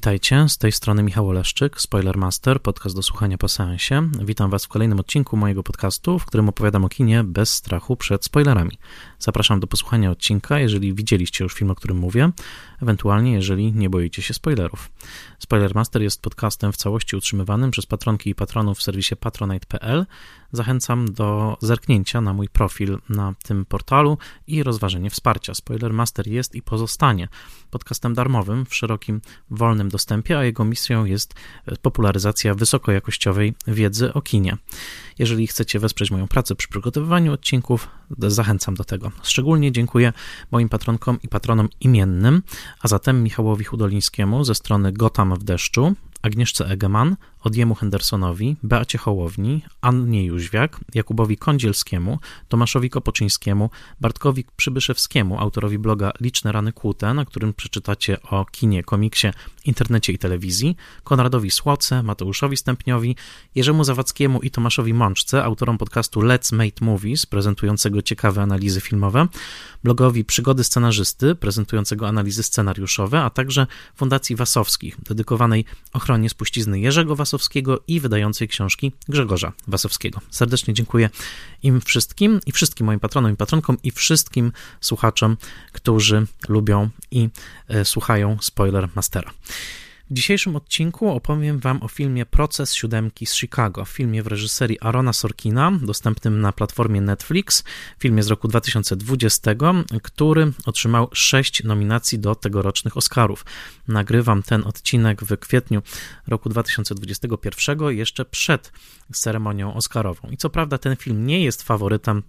Witajcie, z tej strony Michał Oleszczyk, Spoilermaster, podcast do słuchania po seansie. Witam Was w kolejnym odcinku mojego podcastu, w którym opowiadam o kinie bez strachu przed spoilerami. Zapraszam do posłuchania odcinka, jeżeli widzieliście już film, o którym mówię, ewentualnie jeżeli nie boicie się spoilerów. Spoilermaster jest podcastem w całości utrzymywanym przez patronki i patronów w serwisie patronite.pl. Zachęcam do zerknięcia na mój profil na tym portalu i rozważenie wsparcia. Spoilermaster jest i pozostanie podcastem darmowym w szerokim, wolnym dostępie, a jego misją jest popularyzacja wysokojakościowej wiedzy o kinie. Jeżeli chcecie wesprzeć moją pracę przy przygotowywaniu odcinków, zachęcam do tego. Szczególnie dziękuję moim patronkom i patronom imiennym, a zatem Michałowi Hudolińskiemu ze strony Gotam w deszczu, Agnieszce Egeman, Odjemu Hendersonowi, Beacie Hołowni, Annie Jóźwiak, Jakubowi Kądzielskiemu, Tomaszowi Kopoczyńskiemu, Bartkowi Przybyszewskiemu, autorowi bloga Liczne Rany Kłute, na którym przeczytacie o kinie, komiksie, internecie i telewizji, Konradowi Słoce, Mateuszowi Stępniowi, Jerzemu Zawadzkiemu i Tomaszowi Mączce, autorom podcastu Let's Make Movies, prezentującego ciekawe analizy filmowe, blogowi Przygody Scenarzysty, prezentującego analizy scenariuszowe, a także Fundacji Wasowskich, dedykowanej ochronie spuścizny Jerzego Wasowskiego, Wasowskiego i wydającej książki Grzegorza Wasowskiego. Serdecznie dziękuję im wszystkim i wszystkim moim patronom i patronkom i wszystkim słuchaczom, którzy lubią i e, słuchają Spoiler Mastera. W dzisiejszym odcinku opowiem Wam o filmie Proces Siódemki z Chicago, filmie w reżyserii Arona Sorkina, dostępnym na platformie Netflix, filmie z roku 2020, który otrzymał sześć nominacji do tegorocznych Oscarów. Nagrywam ten odcinek w kwietniu roku 2021, jeszcze przed ceremonią Oscarową. I co prawda ten film nie jest faworytem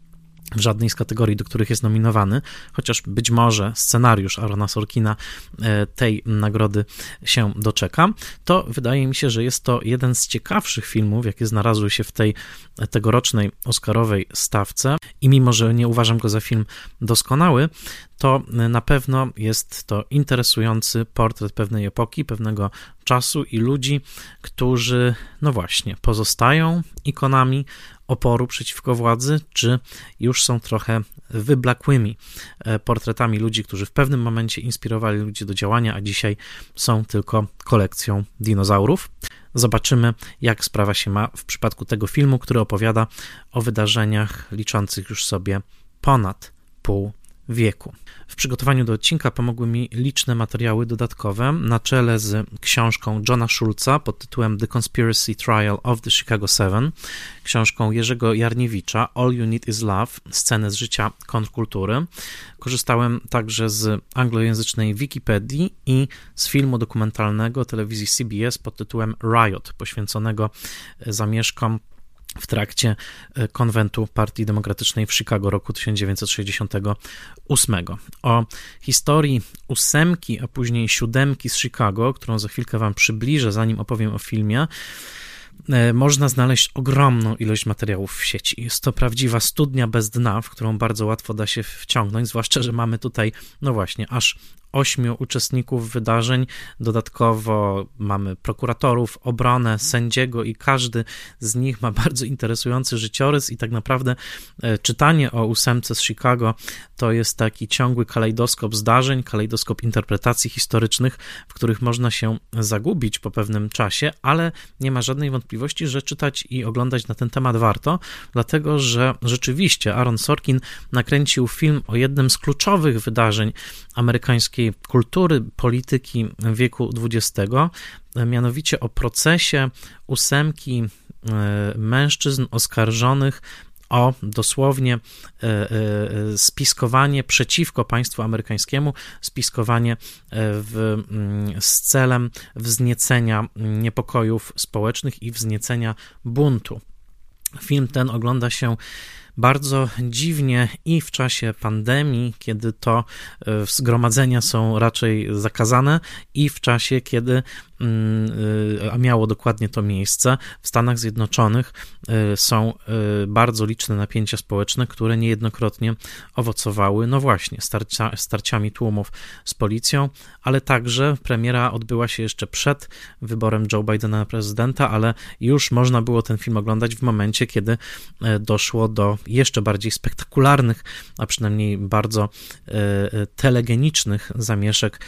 w żadnej z kategorii, do których jest nominowany, chociaż być może scenariusz Arona Sorkina e, tej nagrody się doczeka, to wydaje mi się, że jest to jeden z ciekawszych filmów, jakie znalazły się w tej tegorocznej Oscarowej stawce. I mimo, że nie uważam go za film doskonały, to na pewno jest to interesujący portret pewnej epoki, pewnego czasu i ludzi, którzy, no właśnie, pozostają ikonami oporu przeciwko władzy, czy już są trochę wyblakłymi e, portretami ludzi, którzy w pewnym momencie inspirowali ludzi do działania, a dzisiaj są tylko kolekcją dinozaurów. Zobaczymy, jak sprawa się ma w przypadku tego filmu, który opowiada o wydarzeniach liczących już sobie ponad pół wieku. W przygotowaniu do odcinka pomogły mi liczne materiały dodatkowe, na czele z książką Johna Schulza pod tytułem The Conspiracy Trial of the Chicago Seven, książką Jerzego Jarniewicza All You Need Is Love, sceny z życia kontrkultury. Korzystałem także z anglojęzycznej Wikipedii i z filmu dokumentalnego telewizji CBS pod tytułem Riot, poświęconego zamieszkom w trakcie e, konwentu Partii Demokratycznej w Chicago roku 1968. O historii ósemki, a później siódemki z Chicago, którą za chwilkę Wam przybliżę, zanim opowiem o filmie, e, można znaleźć ogromną ilość materiałów w sieci. Jest to prawdziwa studnia bez dna, w którą bardzo łatwo da się wciągnąć, zwłaszcza, że mamy tutaj, no właśnie, aż ośmiu uczestników wydarzeń. Dodatkowo mamy prokuratorów, obronę, sędziego i każdy z nich ma bardzo interesujący życiorys i tak naprawdę e, czytanie o ósemce z Chicago to jest taki ciągły kalejdoskop zdarzeń, kalejdoskop interpretacji historycznych, w których można się zagubić po pewnym czasie, ale nie ma żadnej wątpliwości, że czytać i oglądać na ten temat warto, dlatego że rzeczywiście Aaron Sorkin nakręcił film o jednym z kluczowych wydarzeń amerykańskiej kultury polityki wieku XX, mianowicie o procesie ósemki e, mężczyzn oskarżonych o dosłownie e, e, spiskowanie przeciwko państwu amerykańskiemu, spiskowanie w, mm, z celem wzniecenia niepokojów społecznych i wzniecenia buntu. Film ten ogląda się bardzo dziwnie i w czasie pandemii, kiedy to e, zgromadzenia są raczej zakazane, i w czasie, kiedy mm, e, a miało dokładnie to miejsce w Stanach Zjednoczonych są bardzo liczne napięcia społeczne, które niejednokrotnie owocowały, no właśnie, starcia, starciami tłumów z policją, ale także premiera odbyła się jeszcze przed wyborem Joe Bidena na prezydenta, ale już można było ten film oglądać w momencie, kiedy doszło do jeszcze bardziej spektakularnych, a przynajmniej bardzo telegenicznych zamieszek,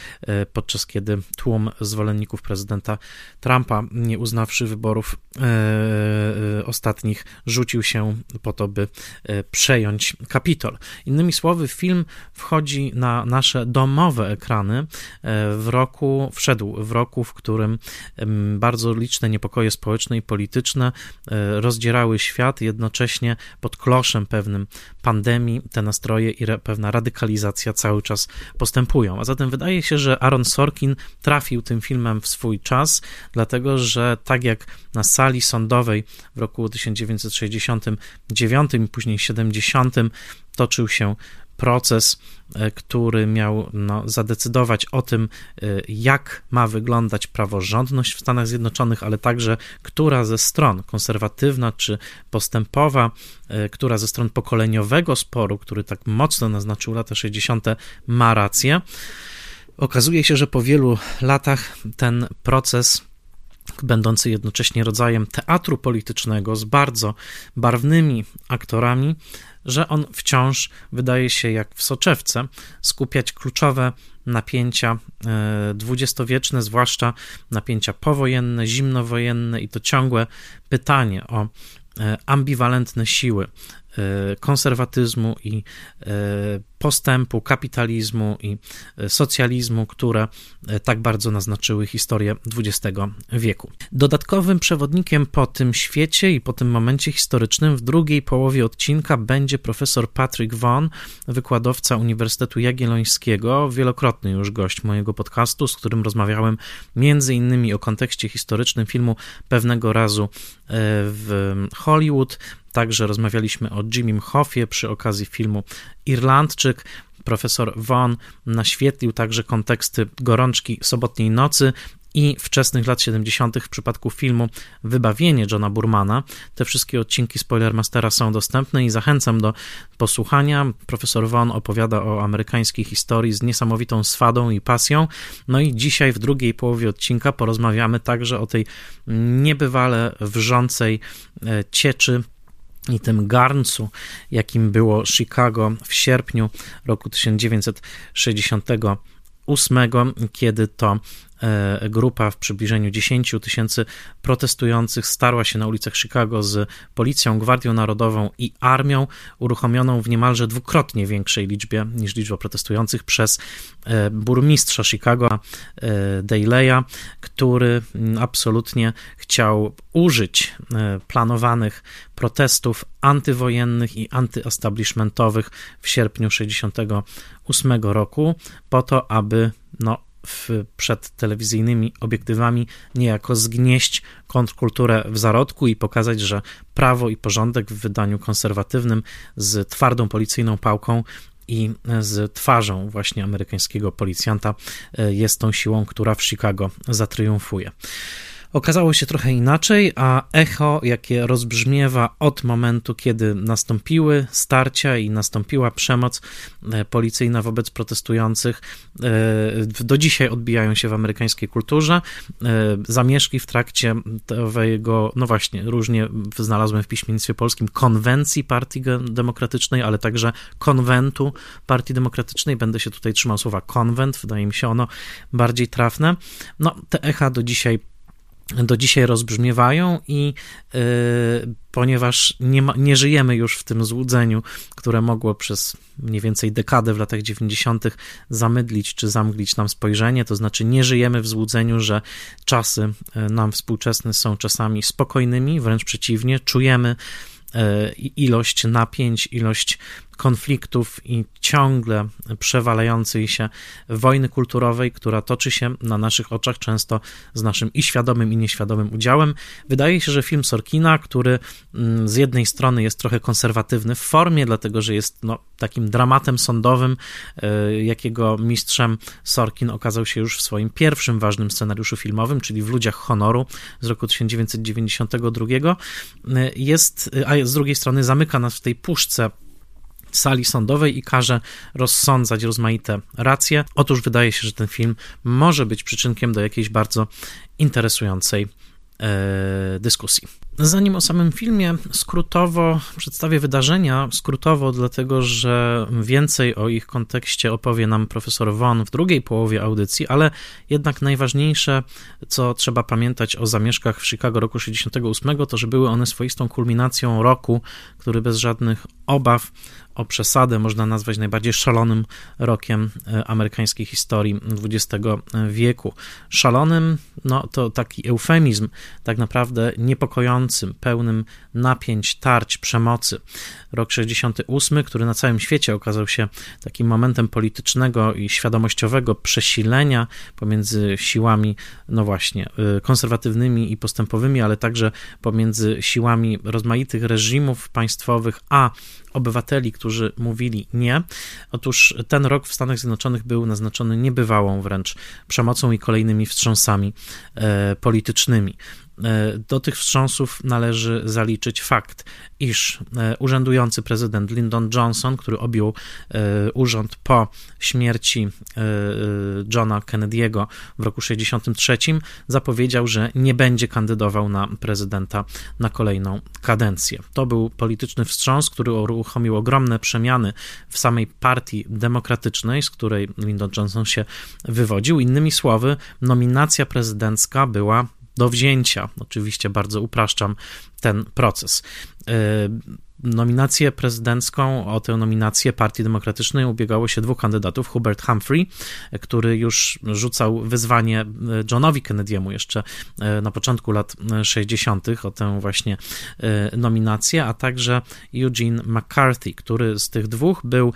podczas kiedy tłum zwolenników prezydenta Trumpa, nie uznawszy wyborów ostatnich, rzucił się po to, by przejąć Kapitol. Innymi słowy, film wchodzi na nasze domowe ekrany e, w roku, wszedł w roku, w którym bardzo liczne niepokoje społeczne i polityczne e, rozdzierały świat, jednocześnie pod kloszem pewnym pandemii te nastroje i pewna radykalizacja cały czas postępują. A zatem wydaje się, że Aaron Sorkin trafił tym filmem w swój czas, dlatego że tak jak na sali sądowej w roku 1969 i później 70 toczył się proces, e, który miał no, zadecydować o tym, e, jak ma wyglądać praworządność w Stanach Zjednoczonych, ale także która ze stron, konserwatywna czy postępowa, e, która ze stron pokoleniowego sporu, który tak mocno naznaczył lata 60., ma rację. Okazuje się, że po wielu latach ten proces będący jednocześnie rodzajem teatru politycznego z bardzo barwnymi aktorami, że on wciąż wydaje się jak w soczewce skupiać kluczowe napięcia e, dwudziestowieczne, zwłaszcza napięcia powojenne, zimnowojenne i to ciągłe pytanie o e, ambiwalentne siły konserwatyzmu i e, postępu, kapitalizmu i e, socjalizmu, które tak bardzo naznaczyły historię XX wieku. Dodatkowym przewodnikiem po tym świecie i po tym momencie historycznym w drugiej połowie odcinka będzie profesor Patrick Vaughan, wykładowca Uniwersytetu Jagiellońskiego, wielokrotny już gość mojego podcastu, z którym rozmawiałem między innymi o kontekście historycznym filmu pewnego razu w Hollywood, Także rozmawialiśmy o Jimmy Hoffie przy okazji filmu Irlandczyk. Profesor Von naświetlił także konteksty gorączki sobotniej nocy i wczesnych lat 70. w przypadku filmu Wybawienie Johna Burmana. Te wszystkie odcinki Spoilermastera są dostępne i zachęcam do posłuchania. Profesor Von opowiada o amerykańskiej historii z niesamowitą swadą i pasją. No i dzisiaj w drugiej połowie odcinka porozmawiamy także o tej niebywale wrzącej e, cieczy i tym garncu, jakim było Chicago w sierpniu roku 1968, kiedy to grupa w przybliżeniu 10 tysięcy protestujących starła się na ulicach Chicago z policją, Gwardią Narodową i armią, uruchomioną w niemalże dwukrotnie większej liczbie niż liczba protestujących przez e, burmistrza Chicago, e, Daleya, który absolutnie chciał użyć planowanych protestów antywojennych i antyestablishmentowych w sierpniu 1968 roku po to, aby no, w, przed telewizyjnymi obiektywami niejako zgnieść kontrkulturę w zarodku i pokazać, że prawo i porządek w wydaniu konserwatywnym z twardą policyjną pałką i z twarzą właśnie amerykańskiego policjanta e, jest tą siłą, która w Chicago zatriumfuje. Okazało się trochę inaczej, a echo, jakie rozbrzmiewa od momentu, kiedy nastąpiły starcia i nastąpiła przemoc e, policyjna wobec protestujących, e, do dzisiaj odbijają się w amerykańskiej kulturze. E, zamieszki w trakcie tego, no właśnie, różnie znalazłem w piśmiennictwie polskim, konwencji Partii Demokratycznej, ale także konwentu Partii Demokratycznej. Będę się tutaj trzymał słowa konwent, wydaje mi się ono bardziej trafne. No, te echa do dzisiaj do dzisiaj rozbrzmiewają i y, ponieważ nie, ma, nie żyjemy już w tym złudzeniu, które mogło przez mniej więcej dekadę w latach 90. zamydlić czy zamglić nam spojrzenie, to znaczy nie żyjemy w złudzeniu, że czasy y, nam współczesne są czasami spokojnymi, wręcz przeciwnie, czujemy y, ilość napięć, ilość konfliktów i ciągle przewalającej się wojny kulturowej, która toczy się na naszych oczach, często z naszym i świadomym, i nieświadomym udziałem. Wydaje się, że film Sorkina, który mm, z jednej strony jest trochę konserwatywny w formie, dlatego że jest no, takim dramatem sądowym, e, jakiego mistrzem Sorkin okazał się już w swoim pierwszym ważnym scenariuszu filmowym, czyli w Ludziach Honoru z roku 1992, e, jest, a z drugiej strony zamyka nas w tej puszce sali sądowej i każe rozsądzać rozmaite racje. Otóż wydaje się, że ten film może być przyczynkiem do jakiejś bardzo interesującej e, dyskusji. Zanim o samym filmie, skrótowo przedstawię wydarzenia. Skrótowo, dlatego że więcej o ich kontekście opowie nam profesor Won w drugiej połowie audycji, ale jednak najważniejsze, co trzeba pamiętać o zamieszkach w Chicago roku 68, to że były one swoistą kulminacją roku, który bez żadnych obaw o przesadę można nazwać najbardziej szalonym rokiem e, amerykańskiej historii XX wieku. Szalonym, no to taki eufemizm, tak naprawdę niepokojącym, pełnym napięć, tarć, przemocy. Rok 68, który na całym świecie okazał się takim momentem politycznego i świadomościowego przesilenia pomiędzy siłami, no właśnie, e, konserwatywnymi i postępowymi, ale także pomiędzy siłami rozmaitych reżimów państwowych, a obywateli, którzy mówili nie. Otóż ten rok w Stanach Zjednoczonych był naznaczony niebywałą wręcz przemocą i kolejnymi wstrząsami e, politycznymi. E, do tych wstrząsów należy zaliczyć fakt, iż e, urzędujący prezydent Lyndon Johnson, który objął e, urząd po śmierci Johna Kennedy'ego w roku 1963, zapowiedział, że nie będzie kandydował na prezydenta na kolejną kadencję. To był polityczny wstrząs, który uruchomił ogromne przemiany w samej partii demokratycznej, z której Lyndon Johnson się wywodził. Innymi słowy, nominacja prezydencka była do wzięcia. Oczywiście bardzo upraszczam ten proces. E, nominację prezydencką, o tę nominację Partii Demokratycznej ubiegało się dwóch kandydatów, Hubert Humphrey, który już rzucał wyzwanie e, Johnowi Kennedy'emu jeszcze e, na początku lat 60. o tę właśnie nominację, a także Eugene McCarthy, który z tych dwóch był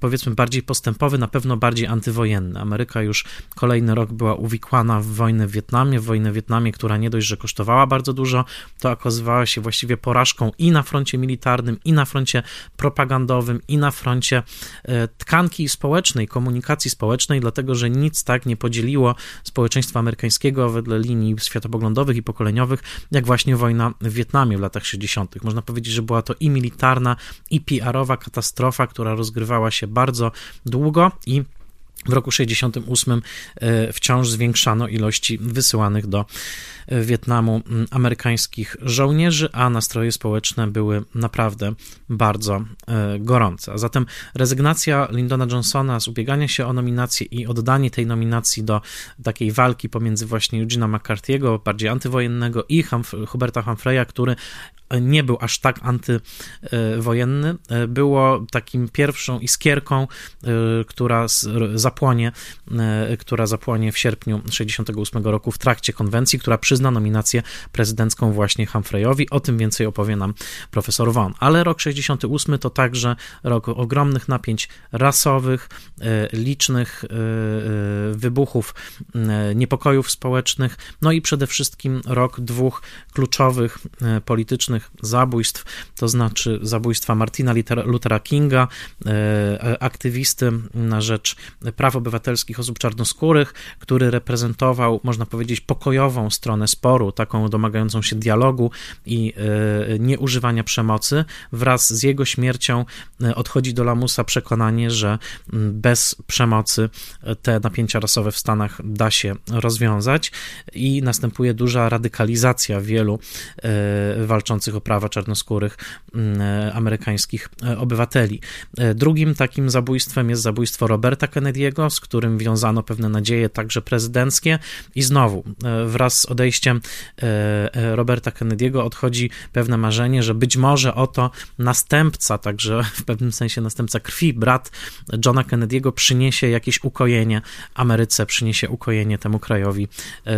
powiedzmy bardziej postępowy, na pewno bardziej antywojenny. Ameryka już kolejny rok była uwikłana w wojnę w Wietnamie, w wojnę w Wietnamie, która nie dość, że kosztowała bardzo dużo, to okazywała się właściwie porażką i na froncie militarnym, i na froncie propagandowym, i na froncie e, tkanki społecznej, komunikacji społecznej, dlatego że nic tak nie podzieliło społeczeństwa amerykańskiego wedle linii światopoglądowych i pokoleniowych, jak właśnie wojna w Wietnamie w latach 60. Można powiedzieć, że była to i militarna, i PR-owa katastrofa, która rozgrywała się bardzo długo i w roku 68 e, wciąż zwiększano ilości wysyłanych do Wietnamu amerykańskich żołnierzy, a nastroje społeczne były naprawdę bardzo e, gorące. A zatem rezygnacja Lyndona Johnsona z ubiegania się o nominację i oddanie tej nominacji do takiej walki pomiędzy właśnie Eugene'a McCarthy'ego, bardziej antywojennego, i Huberta Humphrey'a, który nie był aż tak antywojenny, było takim pierwszą iskierką, która zapłonie, która zapłonie w sierpniu 68 roku w trakcie konwencji, która przyzna nominację prezydencką właśnie Humphreyowi. O tym więcej opowie nam profesor Von. Ale rok 68 to także rok ogromnych napięć rasowych, licznych wybuchów niepokojów społecznych, no i przede wszystkim rok dwóch kluczowych politycznych zabójstw, to znaczy zabójstwa Martina Luthera Kinga, e, aktywisty na rzecz praw obywatelskich osób czarnoskórych, który reprezentował, można powiedzieć, pokojową stronę sporu, taką domagającą się dialogu i e, nieużywania przemocy. Wraz z jego śmiercią e, odchodzi do lamusa przekonanie, że bez przemocy te napięcia rasowe w Stanach da się rozwiązać i następuje duża radykalizacja wielu walczących o prawa czarnoskórych e, amerykańskich e, obywateli. E, drugim takim zabójstwem jest zabójstwo Roberta Kennedy'ego, z którym wiązano pewne nadzieje także prezydenckie i znowu wraz z odejściem Roberta Kennedy'ego odchodzi pewne marzenie, że być może oto następca, także w pewnym sensie następca krwi, brat Johna Kennedy'ego przyniesie jakieś ukojenie Ameryce, przyniesie ukojenie temu krajowi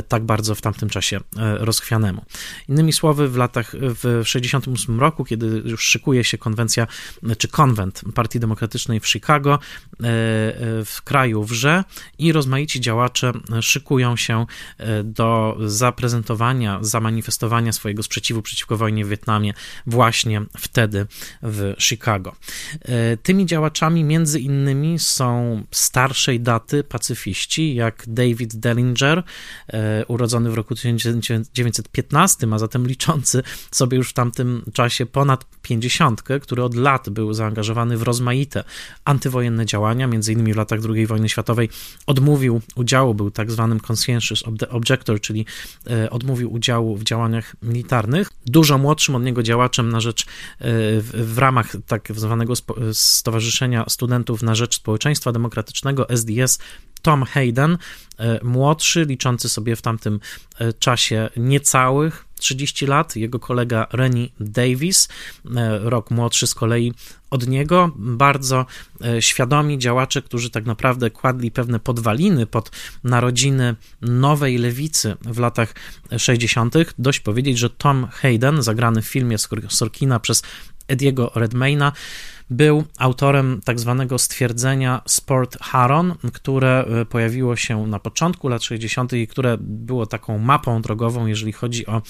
tak bardzo w tamtym czasie rozchwianemu. Innymi słowy, w latach, w 1968 roku, kiedy już szykuje się konwencja, czy konwent Partii Demokratycznej w Chicago, w kraju wrze i rozmaici działacze szykują się do zaprezentowania, zamanifestowania swojego sprzeciwu przeciwko wojnie w Wietnamie właśnie wtedy w Chicago. Tymi działaczami między innymi są starszej daty pacyfiści, jak David Dellinger, urodzony w roku 1915, a zatem liczący sobie już w tamtym czasie ponad 50, który od lat był zaangażowany w rozmaite antywojenne działania, między innymi w latach II wojny światowej odmówił udziału, był tak zwanym conscientious objector, czyli e, odmówił udziału w działaniach militarnych. Dużo młodszym od niego działaczem na rzecz, e, w, ramach tak zwanego Stowarzyszenia Studentów na Rzecz Społeczeństwa Demokratycznego SDS Tom Hayden, e, młodszy, liczący sobie w tamtym e, czasie niecałych 30 lat, jego kolega Rennie Davis, e, rok młodszy z kolei od niego, bardzo świadomi działacze, którzy tak naprawdę kładli pewne podwaliny pod narodziny nowej lewicy w latach 60. Dość powiedzieć, że Tom Hayden, zagrany w filmie Sorkina przez Ediego Redmayna, był autorem tak zwanego stwierdzenia Sport Haron, które e, pojawiło się na początku lat 60. i które było taką mapą drogową, jeżeli chodzi o e,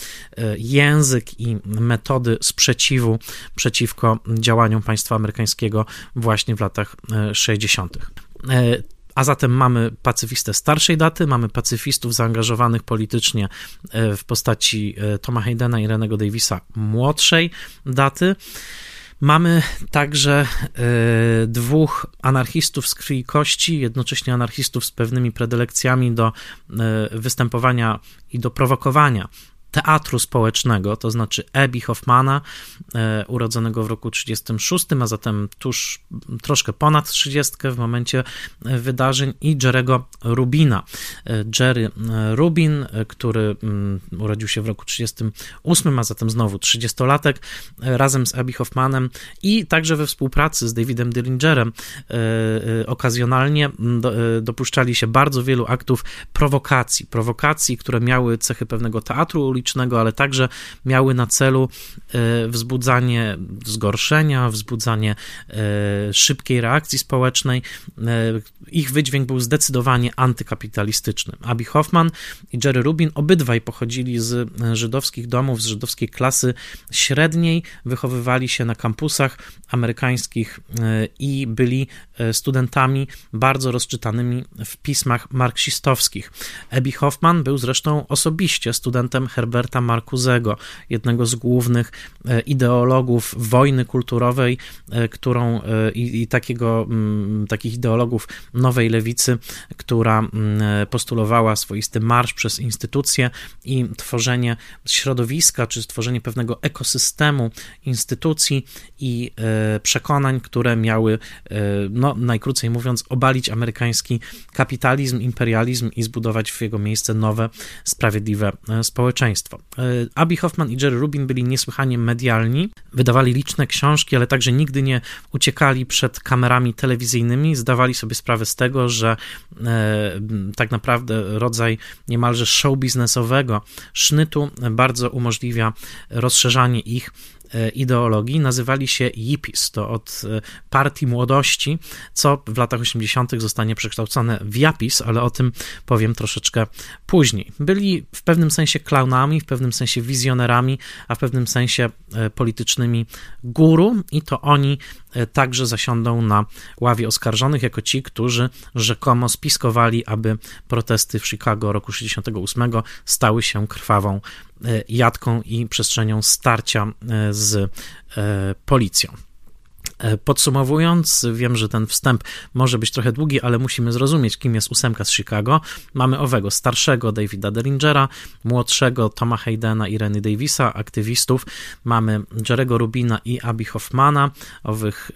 język i metody sprzeciwu przeciwko działaniom państwa amerykańskiego właśnie w latach 60. E, a zatem mamy pacyfistę starszej daty, mamy pacyfistów zaangażowanych politycznie w postaci Toma Haydena i Renego Davisa młodszej daty. Mamy także y, dwóch anarchistów z krwi i kości, jednocześnie anarchistów z pewnymi predylekcjami do y, występowania i do prowokowania teatru społecznego, to znaczy Ebi Hoffmana, e, urodzonego w roku 36, a zatem tuż troszkę ponad 30 w momencie e, wydarzeń i Jerego Rubina. E, Jerry Rubin, który mm, urodził się w roku 38, a zatem znowu 30-latek, razem z Abby Hoffmanem i także we współpracy z Davidem Dillingerem okazjonalnie dopuszczali się bardzo wielu aktów prowokacji, prowokacji, które miały cechy pewnego teatru ulicznego, ale także miały na celu e, wzbudzanie zgorszenia, wzbudzanie e, szybkiej reakcji społecznej. E, ich wydźwięk był zdecydowanie antykapitalistyczny. Abby Hoffman i Jerry Rubin obydwaj pochodzili z żydowskich domów, z żydowskiej klasy średniej, wychowywali się na kampusach amerykańskich i byli studentami bardzo rozczytanymi w pismach marksistowskich. Abby Hoffman był zresztą osobiście studentem Herberta Herberta Marcuzego, jednego z głównych e, ideologów wojny kulturowej, e, którą e, i, i takiego, mm, takich ideologów nowej lewicy, która mm, postulowała swoisty marsz przez instytucje i tworzenie środowiska, czy stworzenie pewnego ekosystemu instytucji i przekonań, które miały, no, najkrócej mówiąc, obalić amerykański kapitalizm, imperializm i zbudować w jego miejsce nowe, sprawiedliwe społeczeństwo państwo. E, Abby Hoffman i Jerry Rubin byli niesłychanie medialni, wydawali liczne książki, ale także nigdy nie uciekali przed kamerami telewizyjnymi, zdawali sobie sprawę z tego, że e, tak naprawdę rodzaj niemalże show biznesowego sznytu bardzo umożliwia rozszerzanie ich ideologii nazywali się Yippies, to od e, partii młodości, co w latach 80. zostanie przekształcone w Yapis, ale o tym powiem troszeczkę później. Byli w pewnym sensie klaunami, w pewnym sensie wizjonerami, a w pewnym sensie e, politycznymi guru i to oni także zasiądą na ławie oskarżonych jako ci, którzy rzekomo spiskowali, aby protesty w Chicago roku 68 stały się krwawą E, jadką i przestrzenią starcia e, z e, policją. Podsumowując, wiem, że ten wstęp może być trochę długi, ale musimy zrozumieć, kim jest ósemka z Chicago. Mamy owego starszego Davida Dellingera, młodszego Toma Haydena i Renny Davisa, aktywistów. Mamy Jerego Rubina i Abby Hoffmana, owych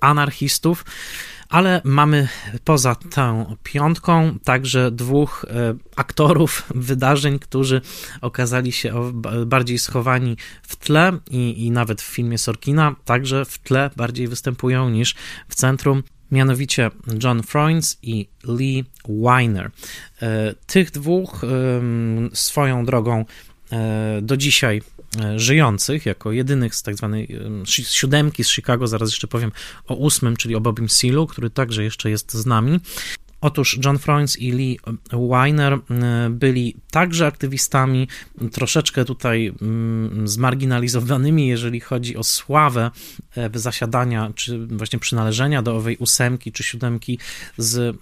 anarchistów ale mamy poza tą piątką także dwóch e, aktorów wydarzeń, którzy okazali się bardziej schowani w tle i, i nawet w filmie Sorkina także w tle bardziej występują niż w centrum mianowicie John Freund i Lee Weiner. E, tych dwóch swoją drogą do dzisiaj żyjących, jako jedynych z tak zwanej siódemki z Chicago, zaraz jeszcze powiem o ósmym, czyli o Bobim Sealu, który także jeszcze jest z nami. Otóż John Froines i Lee Weiner byli także aktywistami, troszeczkę tutaj mm, zmarginalizowanymi, jeżeli chodzi o sławę e, zasiadania, czy właśnie przynależenia do owej ósemki czy siódemki z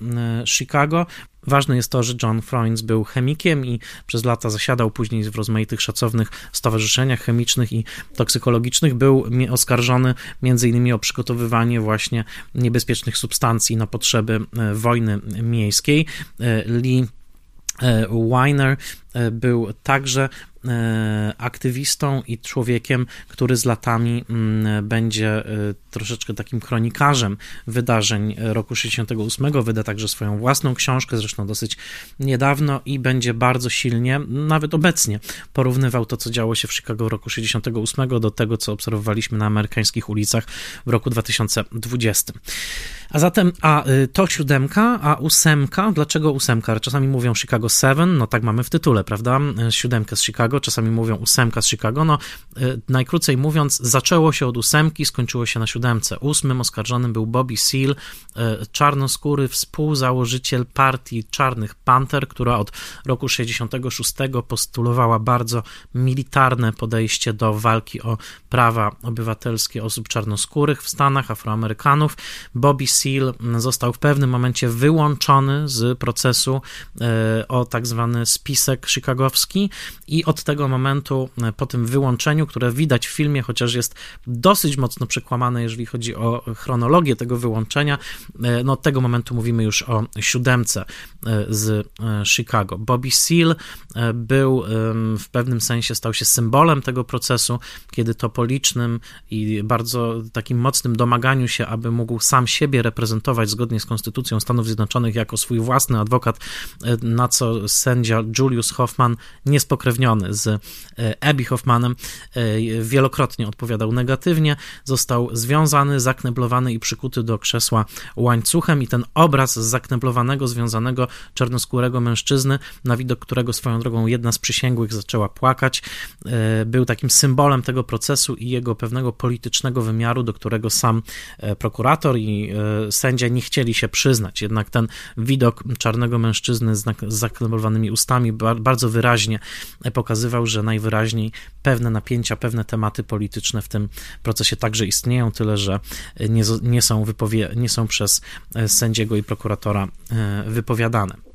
Chicago. Ważne jest to, że John Freund był chemikiem i przez lata zasiadał później w rozmaitych szacownych stowarzyszeniach chemicznych i toksykologicznych. Był oskarżony innymi o przygotowywanie właśnie niebezpiecznych substancji na potrzeby e, wojny miejskiej. E, Lee e, Weiner był także aktywistą i człowiekiem, który z latami mm, będzie e, troszeczkę takim kronikarzem wydarzeń roku 68. Wyda także swoją własną książkę, zresztą dosyć niedawno i będzie bardzo silnie, nawet obecnie, porównywał to, co działo się w Chicago w roku 68 do tego, co obserwowaliśmy na amerykańskich ulicach w roku 2020. A zatem, a y, to siódemka, a ósemka, dlaczego ósemka? Czasami mówią Chicago Seven, no tak mamy w tytule, prawda? Siódemkę z Chicago Chicago, czasami mówią ósemka z Chicago. No, y, najkrócej mówiąc, zaczęło się od ósemki, skończyło się na siódemce. Ósmym oskarżonym był Bobby Seale, y, czarnoskóry współzałożyciel partii Czarnych Panter, która od roku 66 postulowała bardzo militarne podejście do walki o prawa obywatelskie osób czarnoskórych w Stanach, Afroamerykanów. Bobby Seale został w pewnym momencie wyłączony z procesu y, o tak zwany spisek chicagowski i od tego momentu, e, po tym wyłączeniu, które widać w filmie, chociaż jest dosyć mocno przekłamane, jeżeli chodzi o chronologię tego wyłączenia, e, no od tego momentu mówimy już o siódemce e, z Chicago. Bobby Seale był w pewnym sensie, stał się symbolem tego procesu, kiedy to po licznym i bardzo takim mocnym domaganiu się, aby mógł sam siebie reprezentować zgodnie z Konstytucją Stanów Zjednoczonych jako swój własny adwokat, na co sędzia Julius Hoffman, niespokrewniony z e, Abby Hoffmanem, e, wielokrotnie odpowiadał negatywnie, został związany, zakneblowany i przykuty do krzesła łańcuchem i ten obraz zakneblowanego, związanego czarnoskórego mężczyzny, na widok którego swoją drogą jedna z przysięgłych zaczęła płakać, e, był takim symbolem tego procesu i jego pewnego politycznego wymiaru, do którego sam prokurator i sędzia nie chcieli się przyznać. Jednak ten widok czarnego mężczyzny z zakneblowanymi ustami bardzo wyraźnie pokazywał, pokazywał, że najwyraźniej pewne napięcia, pewne tematy polityczne w tym procesie także istnieją, tyle że nie, nie, są, wypowie, nie są przez e, sędziego i prokuratora e, wypowiadane.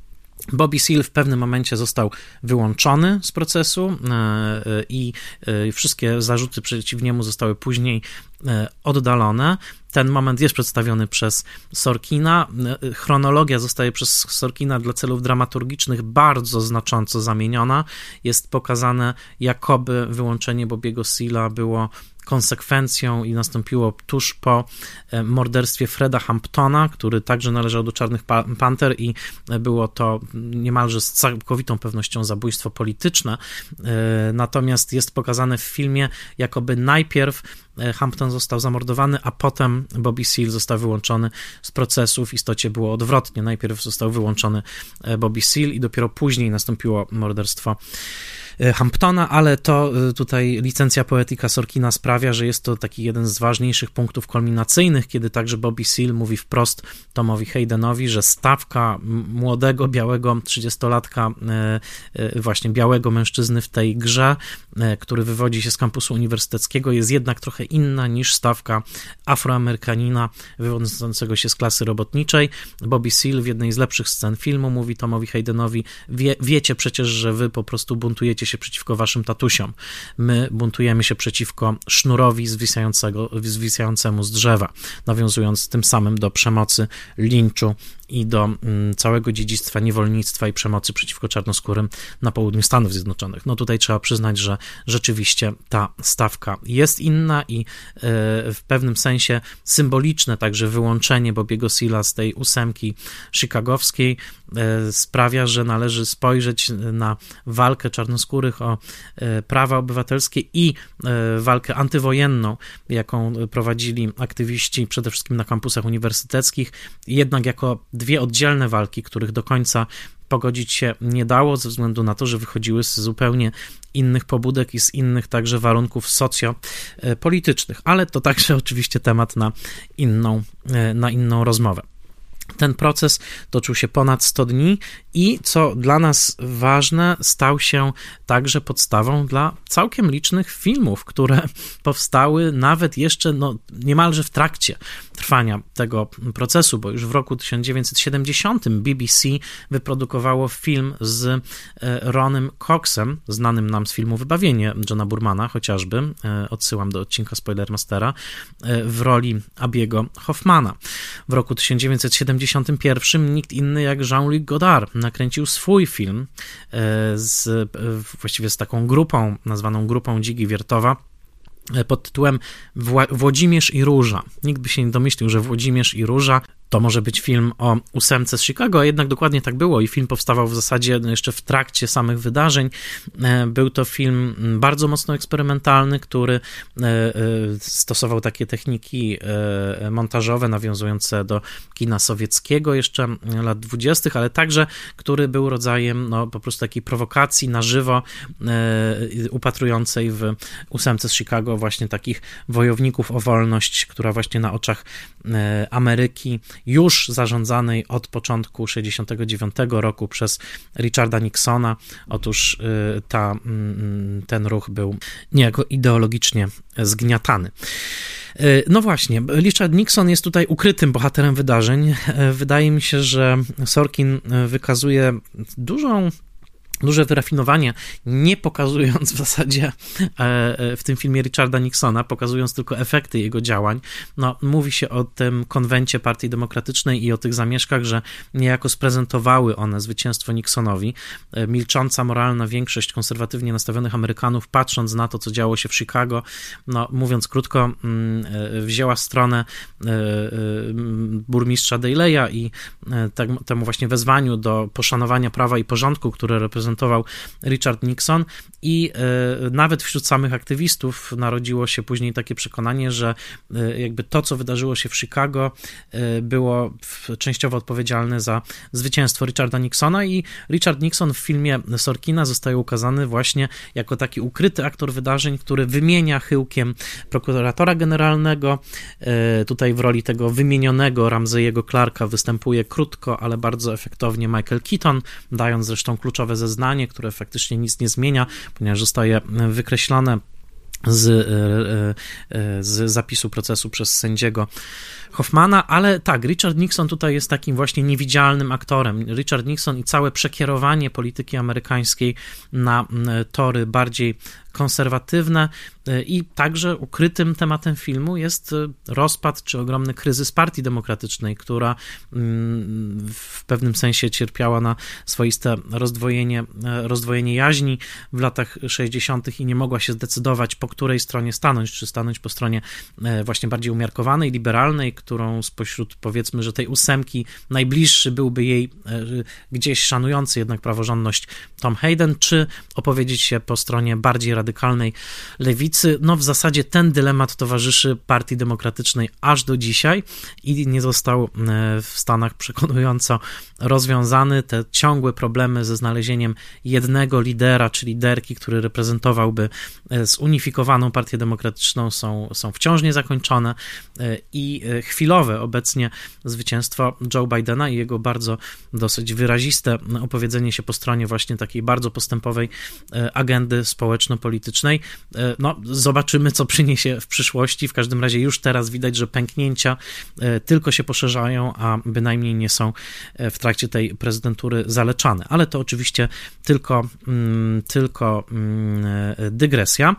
Bobby Seale w pewnym momencie został wyłączony z procesu e, i wszystkie zarzuty przeciw niemu zostały później oddalone. Ten moment jest przedstawiony przez Sorkina. Chronologia zostaje przez Sorkina dla celów dramaturgicznych bardzo znacząco zamieniona. Jest pokazane, jakoby wyłączenie Bobiego Seala było konsekwencją i nastąpiło tuż po e, morderstwie Freda Hamptona, który także należał do Czarnych Panter i e, było to niemalże z całkowitą pewnością zabójstwo polityczne. E, natomiast jest pokazane w filmie, jakoby najpierw Hampton został zamordowany, a potem Bobby Seale został wyłączony z procesu. W istocie było odwrotnie. Najpierw został wyłączony Bobby Seale i dopiero później nastąpiło morderstwo E, Hamptona, ale to e, tutaj licencja poetyka Sorkina sprawia, że jest to taki jeden z ważniejszych punktów kulminacyjnych, kiedy także Bobby Seale mówi wprost Tomowi Haydenowi, że stawka młodego, białego 30-latka, e, właśnie białego mężczyzny w tej grze, który wywodzi się z kampusu uniwersyteckiego, jest jednak trochę inna niż stawka afroamerykanina wywodzącego się z klasy robotniczej. Bobby Seale w jednej z lepszych scen filmu mówi Tomowi Haydenowi, Wie, wiecie przecież, że wy po prostu buntujecie się przeciwko waszym tatusiom. My buntujemy się przeciwko sznurowi zwisającego, zwisającemu z drzewa, nawiązując tym samym do przemocy, linczu i do mm, całego dziedzictwa niewolnictwa i przemocy przeciwko czarnoskórym na południu Stanów Zjednoczonych. No tutaj trzeba przyznać, że rzeczywiście ta stawka jest inna i e, w pewnym sensie symboliczne także wyłączenie Bobiego Sila z tej ósemki chicagowskiej e, sprawia, że należy spojrzeć na walkę czarnoskórych o e, prawa obywatelskie i walkę antywojenną, jaką prowadzili aktywiści przede wszystkim na kampusach uniwersyteckich, jednak jako dwie oddzielne walki, których do końca pogodzić się nie dało ze względu na to, że wychodziły z zupełnie innych pobudek i z innych także warunków socjopolitycznych, ale to także oczywiście temat na inną, na inną rozmowę. Ten proces toczył się ponad 100 dni i co dla nas ważne, stał się także podstawą dla całkiem licznych filmów, które powstały nawet jeszcze no, niemalże w trakcie trwania tego procesu, bo już w roku 1970 BBC wyprodukowało film z e, Ronem Coxem, znanym nam z filmu Wybawienie Johna Burmana chociażby, e, odsyłam do odcinka Spoilermastera, e, w roli Abiego Hoffmana. W roku 1971 nikt inny jak Jean-Luc Godard nakręcił swój film z, właściwie z taką grupą, nazwaną grupą Dzigi Wiertowa, pod tytułem Włodzimierz i Róża. Nikt by się nie domyślił, że Włodzimierz i Róża to może być film o ósemce z Chicago, a jednak dokładnie tak było i film powstawał w zasadzie jeszcze w trakcie samych wydarzeń. E, był to film bardzo mocno eksperymentalny, który e, e, stosował takie techniki montażowe nawiązujące do kina sowieckiego jeszcze lat dwudziestych, ale także, który był rodzajem no, po prostu takiej prowokacji na żywo upatrującej w ósemce z Chicago właśnie takich wojowników o wolność, która właśnie na oczach Ameryki już zarządzanej od początku 1969 roku przez Richarda Nixona. Otóż y, ta, mm, ten ruch był niejako ideologicznie zgniatany. Y, no właśnie, Richard Nixon jest tutaj ukrytym bohaterem wydarzeń. Y, wydaje mi się, że Sorkin wykazuje dużą duże wyrafinowanie, nie pokazując w zasadzie e, e, w tym filmie Richarda Nixona, pokazując tylko efekty jego działań. No, mówi się o tym konwencie Partii Demokratycznej i o tych zamieszkach, że niejako sprezentowały one zwycięstwo Nixonowi. E, milcząca moralna większość konserwatywnie nastawionych Amerykanów, patrząc na to, co działo się w Chicago, no, mówiąc krótko, mm, wzięła stronę burmistrza Daleya i temu właśnie wezwaniu do poszanowania prawa i porządku, które reprezentował prezentował Richard Nixon i e, nawet wśród samych aktywistów narodziło się później takie przekonanie, że e, jakby to, co wydarzyło się w Chicago, e, było częściowo odpowiedzialne za zwycięstwo Richarda Nixona i Richard Nixon w filmie Sorkina zostaje ukazany właśnie jako taki ukryty aktor wydarzeń, który wymienia chyłkiem prokuratora generalnego. Tutaj w roli tego wymienionego Ramsey'ego Clarka występuje krótko, ale bardzo efektownie Michael Keaton, dając zresztą kluczowe zeznania zeznanie, które faktycznie nic nie zmienia, ponieważ zostaje wykreślone z, e, e, z zapisu procesu przez sędziego Hoffmana, ale tak, Richard Nixon tutaj jest takim właśnie niewidzialnym aktorem. Richard Nixon i całe przekierowanie polityki amerykańskiej na tory bardziej konserwatywne e, i także ukrytym tematem filmu jest e, rozpad czy ogromny kryzys Partii Demokratycznej, która mm, w pewnym sensie cierpiała na swoiste rozdwojenie, e, rozdwojenie jaźni w latach 60. i nie mogła się zdecydować, po której stronie stanąć, czy stanąć po stronie właśnie bardziej umiarkowanej, liberalnej, którą spośród powiedzmy, że tej ósemki najbliższy byłby jej gdzieś szanujący jednak praworządność Tom Hayden, czy opowiedzieć się po stronie bardziej radykalnej lewicy. No w zasadzie ten dylemat towarzyszy Partii Demokratycznej aż do dzisiaj i nie został e, w Stanach przekonująco rozwiązany. Te ciągłe problemy ze znalezieniem jednego lidera czy liderki, który reprezentowałby e, zunifikowaną Partię Demokratyczną są, są wciąż niezakończone e, i chwilowe obecnie zwycięstwo Joe Bidena i jego bardzo dosyć wyraziste opowiedzenie się po stronie właśnie takiej bardzo postępowej agendy społeczno-politycznej politycznej. E, no, zobaczymy, co przyniesie w przyszłości. W każdym razie już teraz widać, że pęknięcia e, tylko się poszerzają, a bynajmniej nie są e, w trakcie tej prezydentury zaleczane. Ale to oczywiście tylko, mm, tylko mm, dygresja.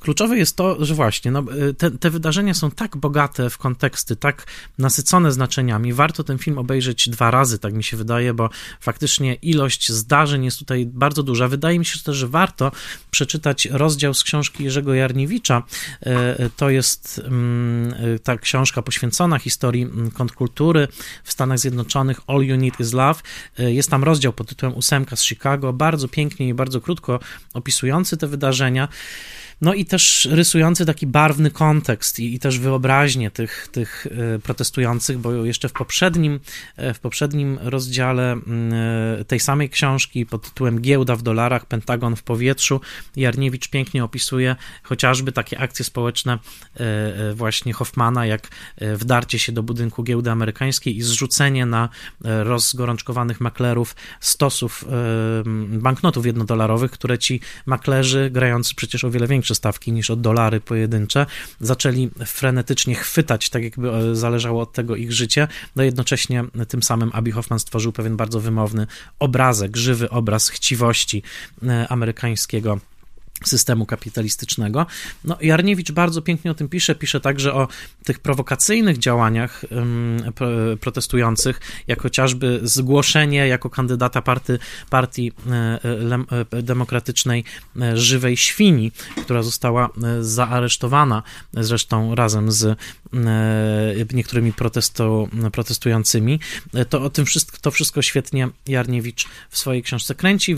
Kluczowe jest to, że właśnie no, te, te wydarzenia są tak bogate w konteksty, tak nasycone znaczeniami. Warto ten film obejrzeć dwa razy, tak mi się wydaje, bo faktycznie ilość zdarzeń jest tutaj bardzo duża. Wydaje mi się też, że warto przeczytać rozdział z książki Jerzego Jarniewicza. E, to jest mm, ta książka poświęcona historii mm, kontrkultury w Stanach Zjednoczonych All You Need Is Love. E, jest tam rozdział pod tytułem Ósemka z Chicago, bardzo pięknie i bardzo krótko opisujący te wydarzenia. No i też rysujący taki barwny kontekst i, i też wyobraźnię tych, tych protestujących, bo jeszcze w poprzednim, w poprzednim rozdziale mm, tej samej książki pod tytułem Giełda w dolarach, Pentagon w powietrzu, Jarniewicz pięknie opisuje chociażby takie akcje społeczne właśnie Hoffmana, jak wdarcie się do budynku giełdy amerykańskiej i zrzucenie na rozgorączkowanych maklerów stosów banknotów jednodolarowych, które ci maklerzy, grając przecież o wiele większe stawki niż od dolary pojedyncze, zaczęli frenetycznie chwytać, tak jakby e, zależało od tego ich życie, no jednocześnie tym samym Abi Hoffman stworzył pewien bardzo wymowny obrazek, żywy obraz chciwości e, amerykańskiego systemu kapitalistycznego. No, Jarniewicz bardzo pięknie o tym pisze, pisze także o tych prowokacyjnych działaniach protestujących, jak chociażby zgłoszenie jako kandydata party, partii e, e, demokratycznej e, żywej świni, która została zaaresztowana zresztą razem z niektórymi protestu, protestującymi. To o tym wszystko, to wszystko świetnie Jarniewicz w swojej książce kręci,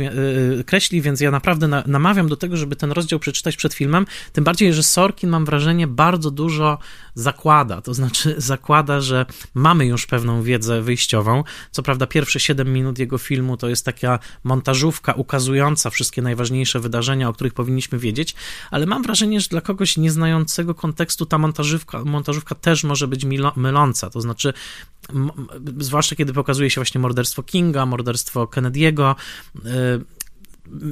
kreśli, więc ja naprawdę namawiam do tego, żeby żeby ten rozdział przeczytać przed filmem, tym bardziej, że Sorkin, mam wrażenie, bardzo dużo zakłada, to znaczy zakłada, że mamy już pewną wiedzę wyjściową. Co prawda, pierwsze 7 minut jego filmu to jest taka montażówka ukazująca wszystkie najważniejsze wydarzenia, o których powinniśmy wiedzieć, ale mam wrażenie, że dla kogoś nieznającego kontekstu ta montażówka, montażówka też może być myląca. To znaczy, zwłaszcza kiedy pokazuje się właśnie morderstwo Kinga, morderstwo Kennedy'ego, y,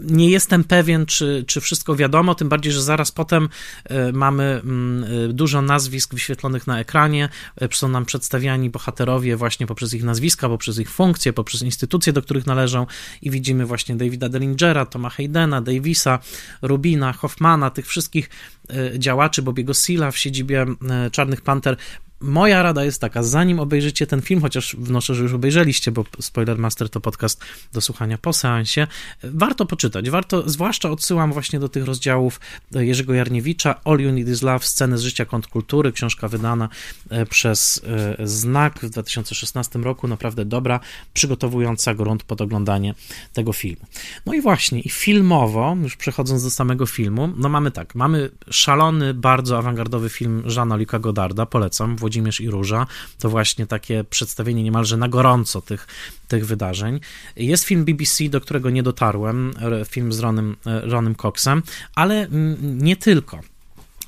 nie jestem pewien, czy, czy wszystko wiadomo, tym bardziej, że zaraz potem e, mamy mm, e, dużo nazwisk wyświetlonych na ekranie, e, są nam przedstawiani bohaterowie właśnie poprzez ich nazwiska, poprzez ich funkcje, poprzez instytucje, do których należą. I widzimy właśnie Davida Dellingera, Toma Haydena, Davisa, Rubina, Hoffmana, tych wszystkich działaczy Bobiego Sila w siedzibie Czarnych Panter moja rada jest taka, zanim obejrzycie ten film, chociaż wnoszę, że już obejrzeliście, bo Spoilermaster to podcast do słuchania po seansie, warto poczytać, warto, zwłaszcza odsyłam właśnie do tych rozdziałów Jerzego Jarniewicza, All You Need Is Love, Sceny z życia kontrkultury, książka wydana e, przez e, Znak w 2016 roku, naprawdę dobra, przygotowująca grunt pod oglądanie tego filmu. No i właśnie, i filmowo, już przechodząc do samego filmu, no mamy tak, mamy szalony, bardzo awangardowy film Jeana Luca Godarda, polecam, Włodzimierz i Róża. To właśnie takie przedstawienie niemalże na gorąco tych, tych wydarzeń. Jest film BBC, do którego nie dotarłem, film z Ronem, Ronem Coxem, ale nie tylko.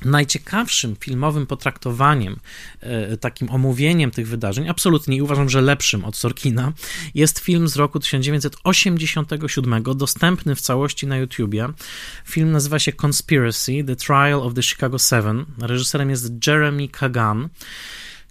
Najciekawszym filmowym potraktowaniem, e, takim omówieniem tych wydarzeń, absolutnie i uważam, że lepszym od Sorkina, jest film z roku 1987, dostępny w całości na YouTubie. Film nazywa się Conspiracy: The Trial of the Chicago Seven. Reżyserem jest Jeremy Kagan.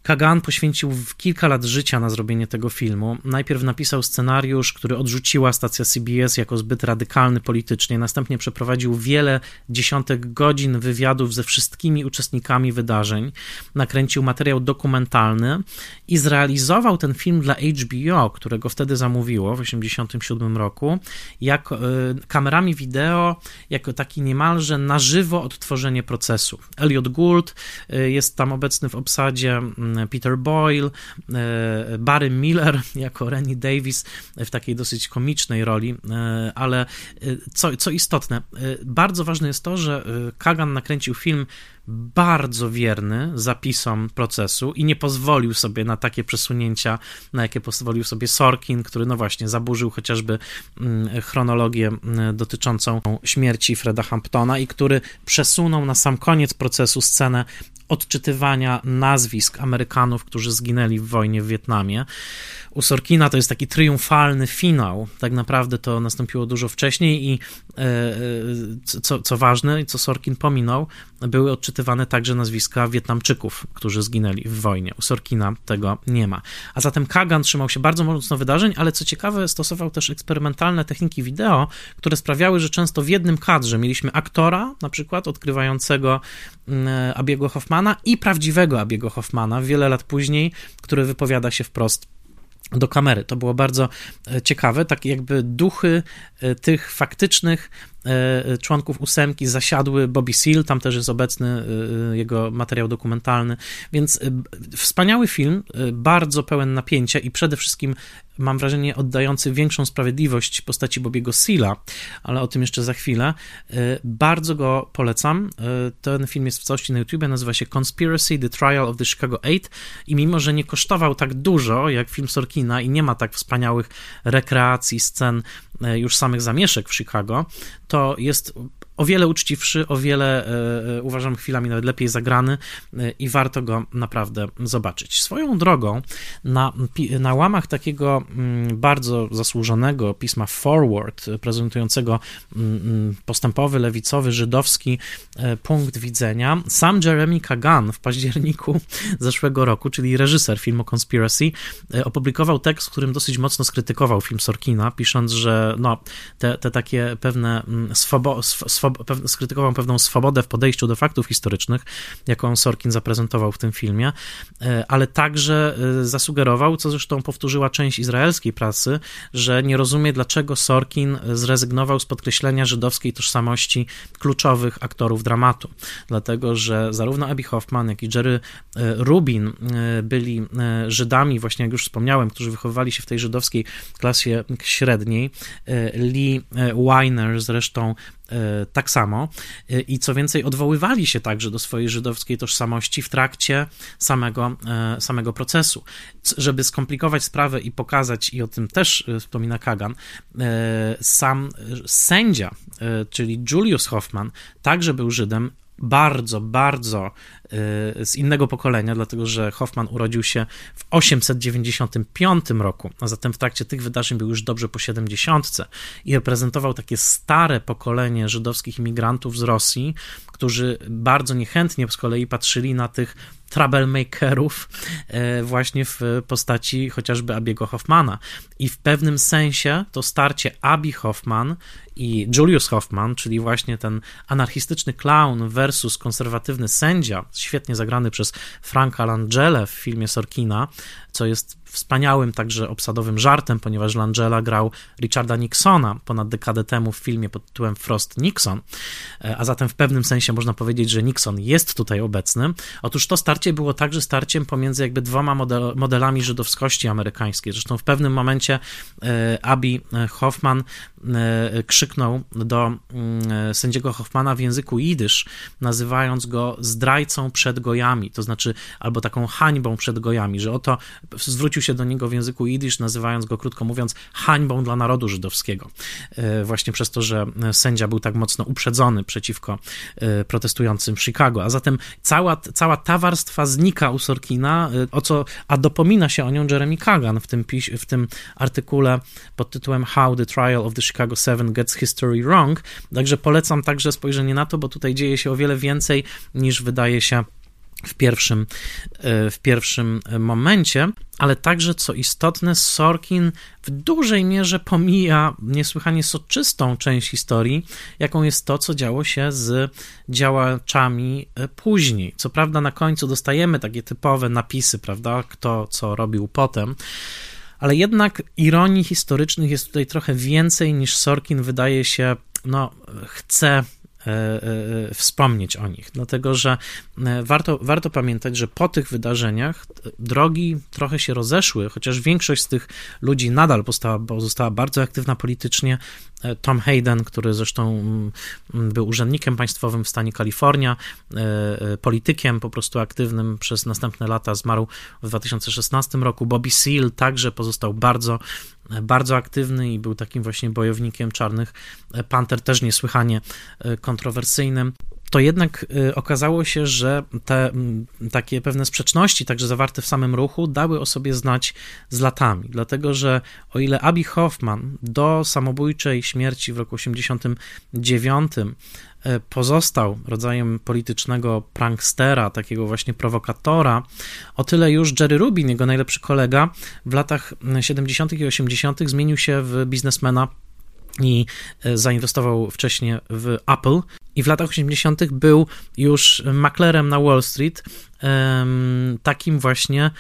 Kagan poświęcił kilka lat życia na zrobienie tego filmu. Najpierw napisał scenariusz, który odrzuciła stacja CBS jako zbyt radykalny politycznie. Następnie przeprowadził wiele dziesiątek godzin wywiadów ze wszystkimi uczestnikami wydarzeń. Nakręcił materiał dokumentalny i zrealizował ten film dla HBO, którego wtedy zamówiło w 1987 roku, jak, y, kamerami wideo, jako taki niemalże na żywo odtworzenie procesu. Elliot Gould y, jest tam obecny w obsadzie mm, Peter Boyle, e, Barry Miller jako Rennie Davis w takiej dosyć komicznej roli, e, ale e, co, co istotne, bardzo ważne jest to, że Kagan nakręcił film bardzo wierny zapisom procesu i nie pozwolił sobie na takie przesunięcia, na jakie pozwolił sobie Sorkin, który no właśnie zaburzył chociażby mm, chronologię mm, dotyczącą śmierci Freda Hamptona i który przesunął na sam koniec procesu scenę odczytywania nazwisk Amerykanów, którzy zginęli w wojnie w Wietnamie. U Sorkina to jest taki triumfalny finał. Tak naprawdę to nastąpiło dużo wcześniej i co, co ważne, co Sorkin pominął, były odczytywane także nazwiska Wietnamczyków, którzy zginęli w wojnie. U Sorkina tego nie ma. A zatem Kagan trzymał się bardzo mocno wydarzeń, ale co ciekawe, stosował też eksperymentalne techniki wideo, które sprawiały, że często w jednym kadrze mieliśmy aktora, na przykład odkrywającego mm, Abiego Hoffmana i prawdziwego Abiego Hoffmana wiele lat później, który wypowiada się wprost do kamery. To było bardzo e, ciekawe, tak jakby duchy e, tych faktycznych członków ósemki zasiadły Bobby Seal, tam też jest obecny e, jego materiał dokumentalny, więc e, wspaniały film, bardzo pełen napięcia i przede wszystkim mam wrażenie, oddający większą sprawiedliwość postaci Bobiego Seala, ale o tym jeszcze za chwilę. Bardzo go polecam. Ten film jest w całości na YouTube, nazywa się Conspiracy, The Trial of the Chicago Eight i mimo, że nie kosztował tak dużo jak film Sorkina i nie ma tak wspaniałych rekreacji, scen już samych zamieszek w Chicago, to jest o wiele uczciwszy, o wiele e, e, uważam chwilami nawet lepiej zagrany e, i warto go naprawdę zobaczyć. Swoją drogą, na, na łamach takiego mm, bardzo zasłużonego pisma Forward, prezentującego mm, mm, postępowy, lewicowy, żydowski punkt widzenia, sam Jeremy Kagan w październiku zeszłego roku, czyli reżyser filmu Conspiracy, opublikował tekst, w którym dosyć mocno skrytykował film Sorkina, pisząc, że no, te, te takie pewne swobo, sw skrytykował pewną swobodę w podejściu do faktów historycznych, jaką Sorkin zaprezentował w tym filmie, e, ale także e, zasugerował, co zresztą powtórzyła część izraelskiej prasy, że nie rozumie, dlaczego Sorkin zrezygnował z podkreślenia żydowskiej tożsamości kluczowych aktorów dramatu. Dlatego, że zarówno Abby Hoffman, jak i Jerry e, Rubin byli Żydami, właśnie jak już wspomniałem, którzy wychowywali się w tej żydowskiej klasie średniej. Lee Weiner zresztą tak samo e, i co więcej, odwoływali się także do swojej żydowskiej tożsamości w trakcie samego, e, samego procesu. Żeby skomplikować sprawę i pokazać, i o tym też wspomina Kagan, sam sędzia, czyli Julius Hoffman, także był Żydem, bardzo, bardzo z innego pokolenia, dlatego że Hoffman urodził się w 895 roku, a zatem w trakcie tych wydarzeń był już dobrze po 70 i reprezentował takie stare pokolenie żydowskich imigrantów z Rosji, którzy bardzo niechętnie z kolei patrzyli na tych troublemakerów e, właśnie w postaci chociażby Abiego Hoffmana. I w pewnym sensie to starcie Abi Hoffman i Julius Hoffman, czyli właśnie ten anarchistyczny clown versus konserwatywny sędzia, świetnie zagrany przez Franka Langelle w filmie Sorkina, co jest wspaniałym także obsadowym żartem, ponieważ Langella grał Richarda Nixona ponad dekadę temu w filmie pod tytułem Frost Nixon, e, a zatem w pewnym sensie można powiedzieć, że Nixon jest tutaj obecny. Otóż to starcie było także starciem pomiędzy jakby dwoma model, modelami żydowskości amerykańskiej. Zresztą w pewnym momencie e, Hoffman e, krzyknął do mm, sędziego Hoffmana w języku jidysz, nazywając go zdrajcą przed gojami, to znaczy albo taką hańbą przed gojami, że oto zwrócił się do niego w języku jidysz, nazywając go, krótko mówiąc, hańbą dla narodu żydowskiego. E, właśnie przez to, że sędzia był tak mocno uprzedzony przeciwko e, protestującym w Chicago. A zatem cała, cała ta warstwa znika u Sorkina, e, o co, a dopomina się o nią Jeremy Kagan w tym, w tym artykule pod tytułem How the Trial of the Chicago Seven Gets History Wrong. Także polecam także spojrzenie na to, bo tutaj dzieje się o wiele więcej niż wydaje się w pierwszym, e, w pierwszym momencie, ale także, co istotne, Sorkin w dużej mierze pomija niesłychanie soczystą część historii, jaką jest to, co działo się z działaczami e, później. Co prawda, na końcu dostajemy takie typowe napisy, prawda, kto co robił potem. Ale jednak ironii historycznych jest tutaj trochę więcej niż Sorkin wydaje się, no, chce E, e, wspomnieć o nich, dlatego że e, warto, warto pamiętać, że po tych wydarzeniach drogi trochę się rozeszły, chociaż większość z tych ludzi nadal pozostała, pozostała bardzo aktywna politycznie. Tom Hayden, który zresztą mm, był urzędnikiem państwowym w stanie Kalifornia, politykiem po prostu aktywnym przez następne lata, zmarł w 2016 roku. Bobby Seale także pozostał bardzo bardzo aktywny i był takim właśnie bojownikiem czarnych panter, też niesłychanie e, kontrowersyjnym to jednak e, okazało się, że te takie pewne sprzeczności, także zawarte w samym ruchu, dały o sobie znać z latami. Dlatego, że o ile Abby Hoffman do samobójczej śmierci w roku 1989 E, pozostał rodzajem politycznego prankstera, takiego właśnie prowokatora, o tyle już Jerry Rubin, jego najlepszy kolega, w latach 70. i 80. zmienił się w biznesmena i e, zainwestował wcześniej w Apple. I w latach 80. był już maklerem na Wall Street, takim właśnie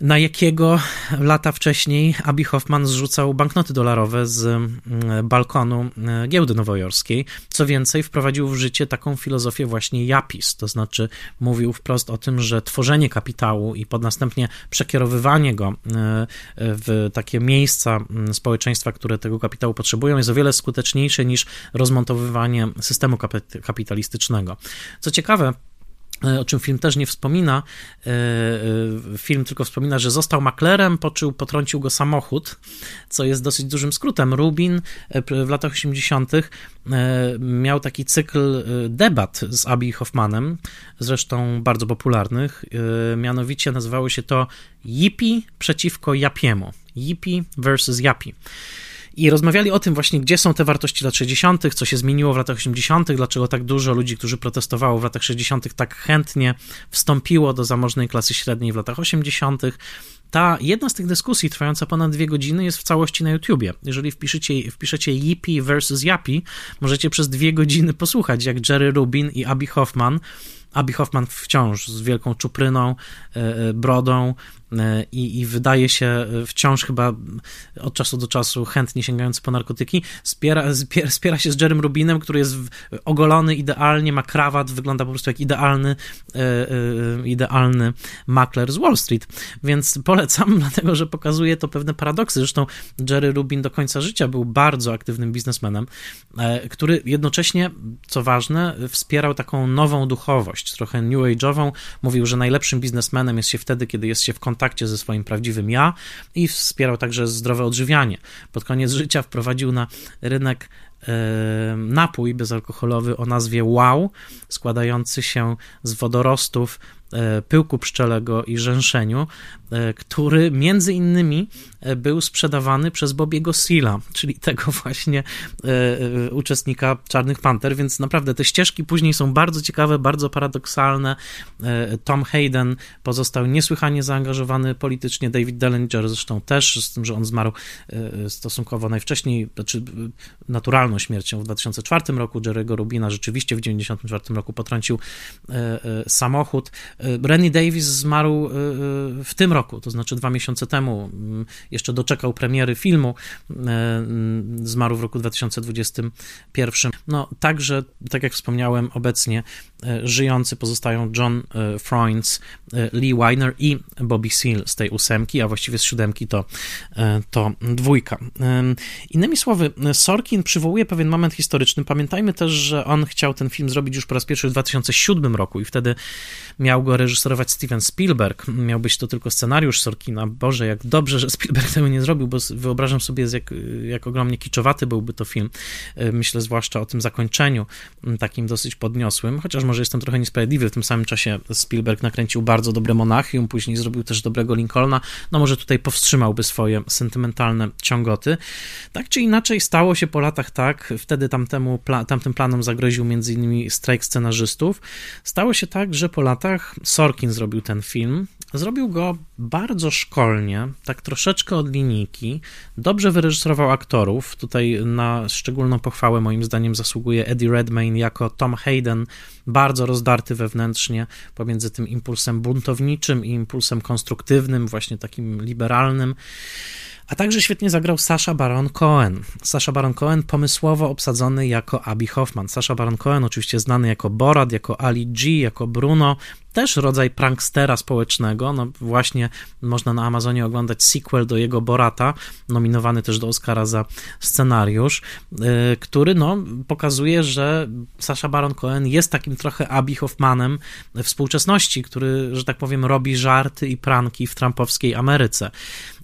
na jakiego lata wcześniej Abby Hoffman zrzucał banknoty dolarowe z mm, balkonu e, giełdy nowojorskiej. Co więcej, wprowadził w życie taką filozofię właśnie Japis, to znaczy mówił wprost o tym, że tworzenie kapitału i pod następnie przekierowywanie go e, w takie miejsca mm, społeczeństwa, które tego kapitału potrzebują, jest o wiele skuteczniejsze niż rozmontowywanie systemu kapitalistycznego. Co ciekawe, o czym film też nie wspomina. E, e, film tylko wspomina, że został maklerem, po czym potrącił go samochód, co jest dosyć dużym skrótem. Rubin w latach 80. miał taki cykl debat z Abi Hoffmanem, zresztą bardzo popularnych. Mianowicie nazywało się to Yippie przeciwko Japiemu. Yippie versus Yapi. I rozmawiali o tym właśnie, gdzie są te wartości lat 60., co się zmieniło w latach 80., dlaczego tak dużo ludzi, którzy protestowało w latach 60., tak chętnie wstąpiło do zamożnej klasy średniej w latach 80. Ta jedna z tych dyskusji, trwająca ponad dwie godziny, jest w całości na YouTubie. Jeżeli wpiszecie, wpiszecie Yippie versus Yappie, możecie przez dwie godziny posłuchać, jak Jerry Rubin i Abby Hoffman Abby Hoffman wciąż z wielką czupryną, e, e, brodą, i, i wydaje się wciąż chyba od czasu do czasu chętnie sięgający po narkotyki, spiera, spiera się z Jerem Rubinem, który jest ogolony idealnie, ma krawat, wygląda po prostu jak idealny, e, e, idealny makler z Wall Street. Więc polecam, dlatego że pokazuje to pewne paradoksy. Zresztą Jerry Rubin do końca życia był bardzo aktywnym biznesmenem, który jednocześnie, co ważne, wspierał taką nową duchowość, trochę new age'ową. Mówił, że najlepszym biznesmenem jest się wtedy, kiedy jest się w kontakcie kontakcie ze swoim prawdziwym ja i wspierał także zdrowe odżywianie. Pod koniec życia wprowadził na rynek napój bezalkoholowy o nazwie Wow, składający się z wodorostów E, pyłku pszczelego i rzęszeniu, e, który między innymi e, był sprzedawany przez Bobiego Seala, czyli tego właśnie uczestnika Czarnych Panter, więc naprawdę te ścieżki później są bardzo ciekawe, bardzo paradoksalne. Tom Hayden pozostał niesłychanie zaangażowany politycznie, David Dellinger zresztą też, z tym, że on zmarł stosunkowo najwcześniej, znaczy naturalną śmiercią w 2004 roku, Jerry'ego Rubina rzeczywiście w 1994 roku potrącił samochód. Rennie Davis zmarł w tym roku, to znaczy dwa miesiące temu. Mm, jeszcze doczekał premiery filmu. Mm, zmarł w roku 2021. No, także, tak jak wspomniałem, obecnie żyjący pozostają John Froines, Lee Weiner i Bobby Seal z tej ósemki, a właściwie z siódemki to, to dwójka. Innymi słowy, Sorkin przywołuje pewien moment historyczny. Pamiętajmy też, że on chciał ten film zrobić już po raz pierwszy w 2007 roku i wtedy miał go reżyserować Steven Spielberg. Miał być to tylko scenariusz Sorkina. Boże, jak dobrze, że Spielberg tego nie zrobił, bo wyobrażam sobie, jak, jak ogromnie kiczowaty byłby to film. E, myślę zwłaszcza o tym zakończeniu, takim dosyć podniosłym, chociaż może jestem trochę niesprawiedliwy. W tym samym czasie Spielberg nakręcił bardzo dobre Monachium, później zrobił też dobrego Lincolna. No może tutaj powstrzymałby swoje sentymentalne ciągoty. Tak czy inaczej stało się po latach tak, wtedy tamtemu, tamtym planom zagroził innymi strajk scenarzystów. Stało się tak, że po latach Sorkin zrobił ten film. Zrobił go bardzo szkolnie, tak troszeczkę od linijki. Dobrze wyreżyserował aktorów. Tutaj na szczególną pochwałę moim zdaniem zasługuje Eddie Redmayne jako Tom Hayden, bardzo rozdarty wewnętrznie pomiędzy tym impulsem buntowniczym i impulsem konstruktywnym, właśnie takim liberalnym. A także świetnie zagrał Sasha Baron Cohen. Sasha Baron Cohen pomysłowo obsadzony jako Abby Hoffman. Sasha Baron Cohen oczywiście znany jako Borat, jako Ali G, jako Bruno, też rodzaj prankstera społecznego. No właśnie można na Amazonie oglądać sequel do jego Borata, nominowany też do Oscara za scenariusz, y, który no, pokazuje, że Sasha Baron Cohen jest takim trochę Abby Hoffmanem współczesności, który, że tak powiem, robi żarty i pranki w trumpowskiej Ameryce.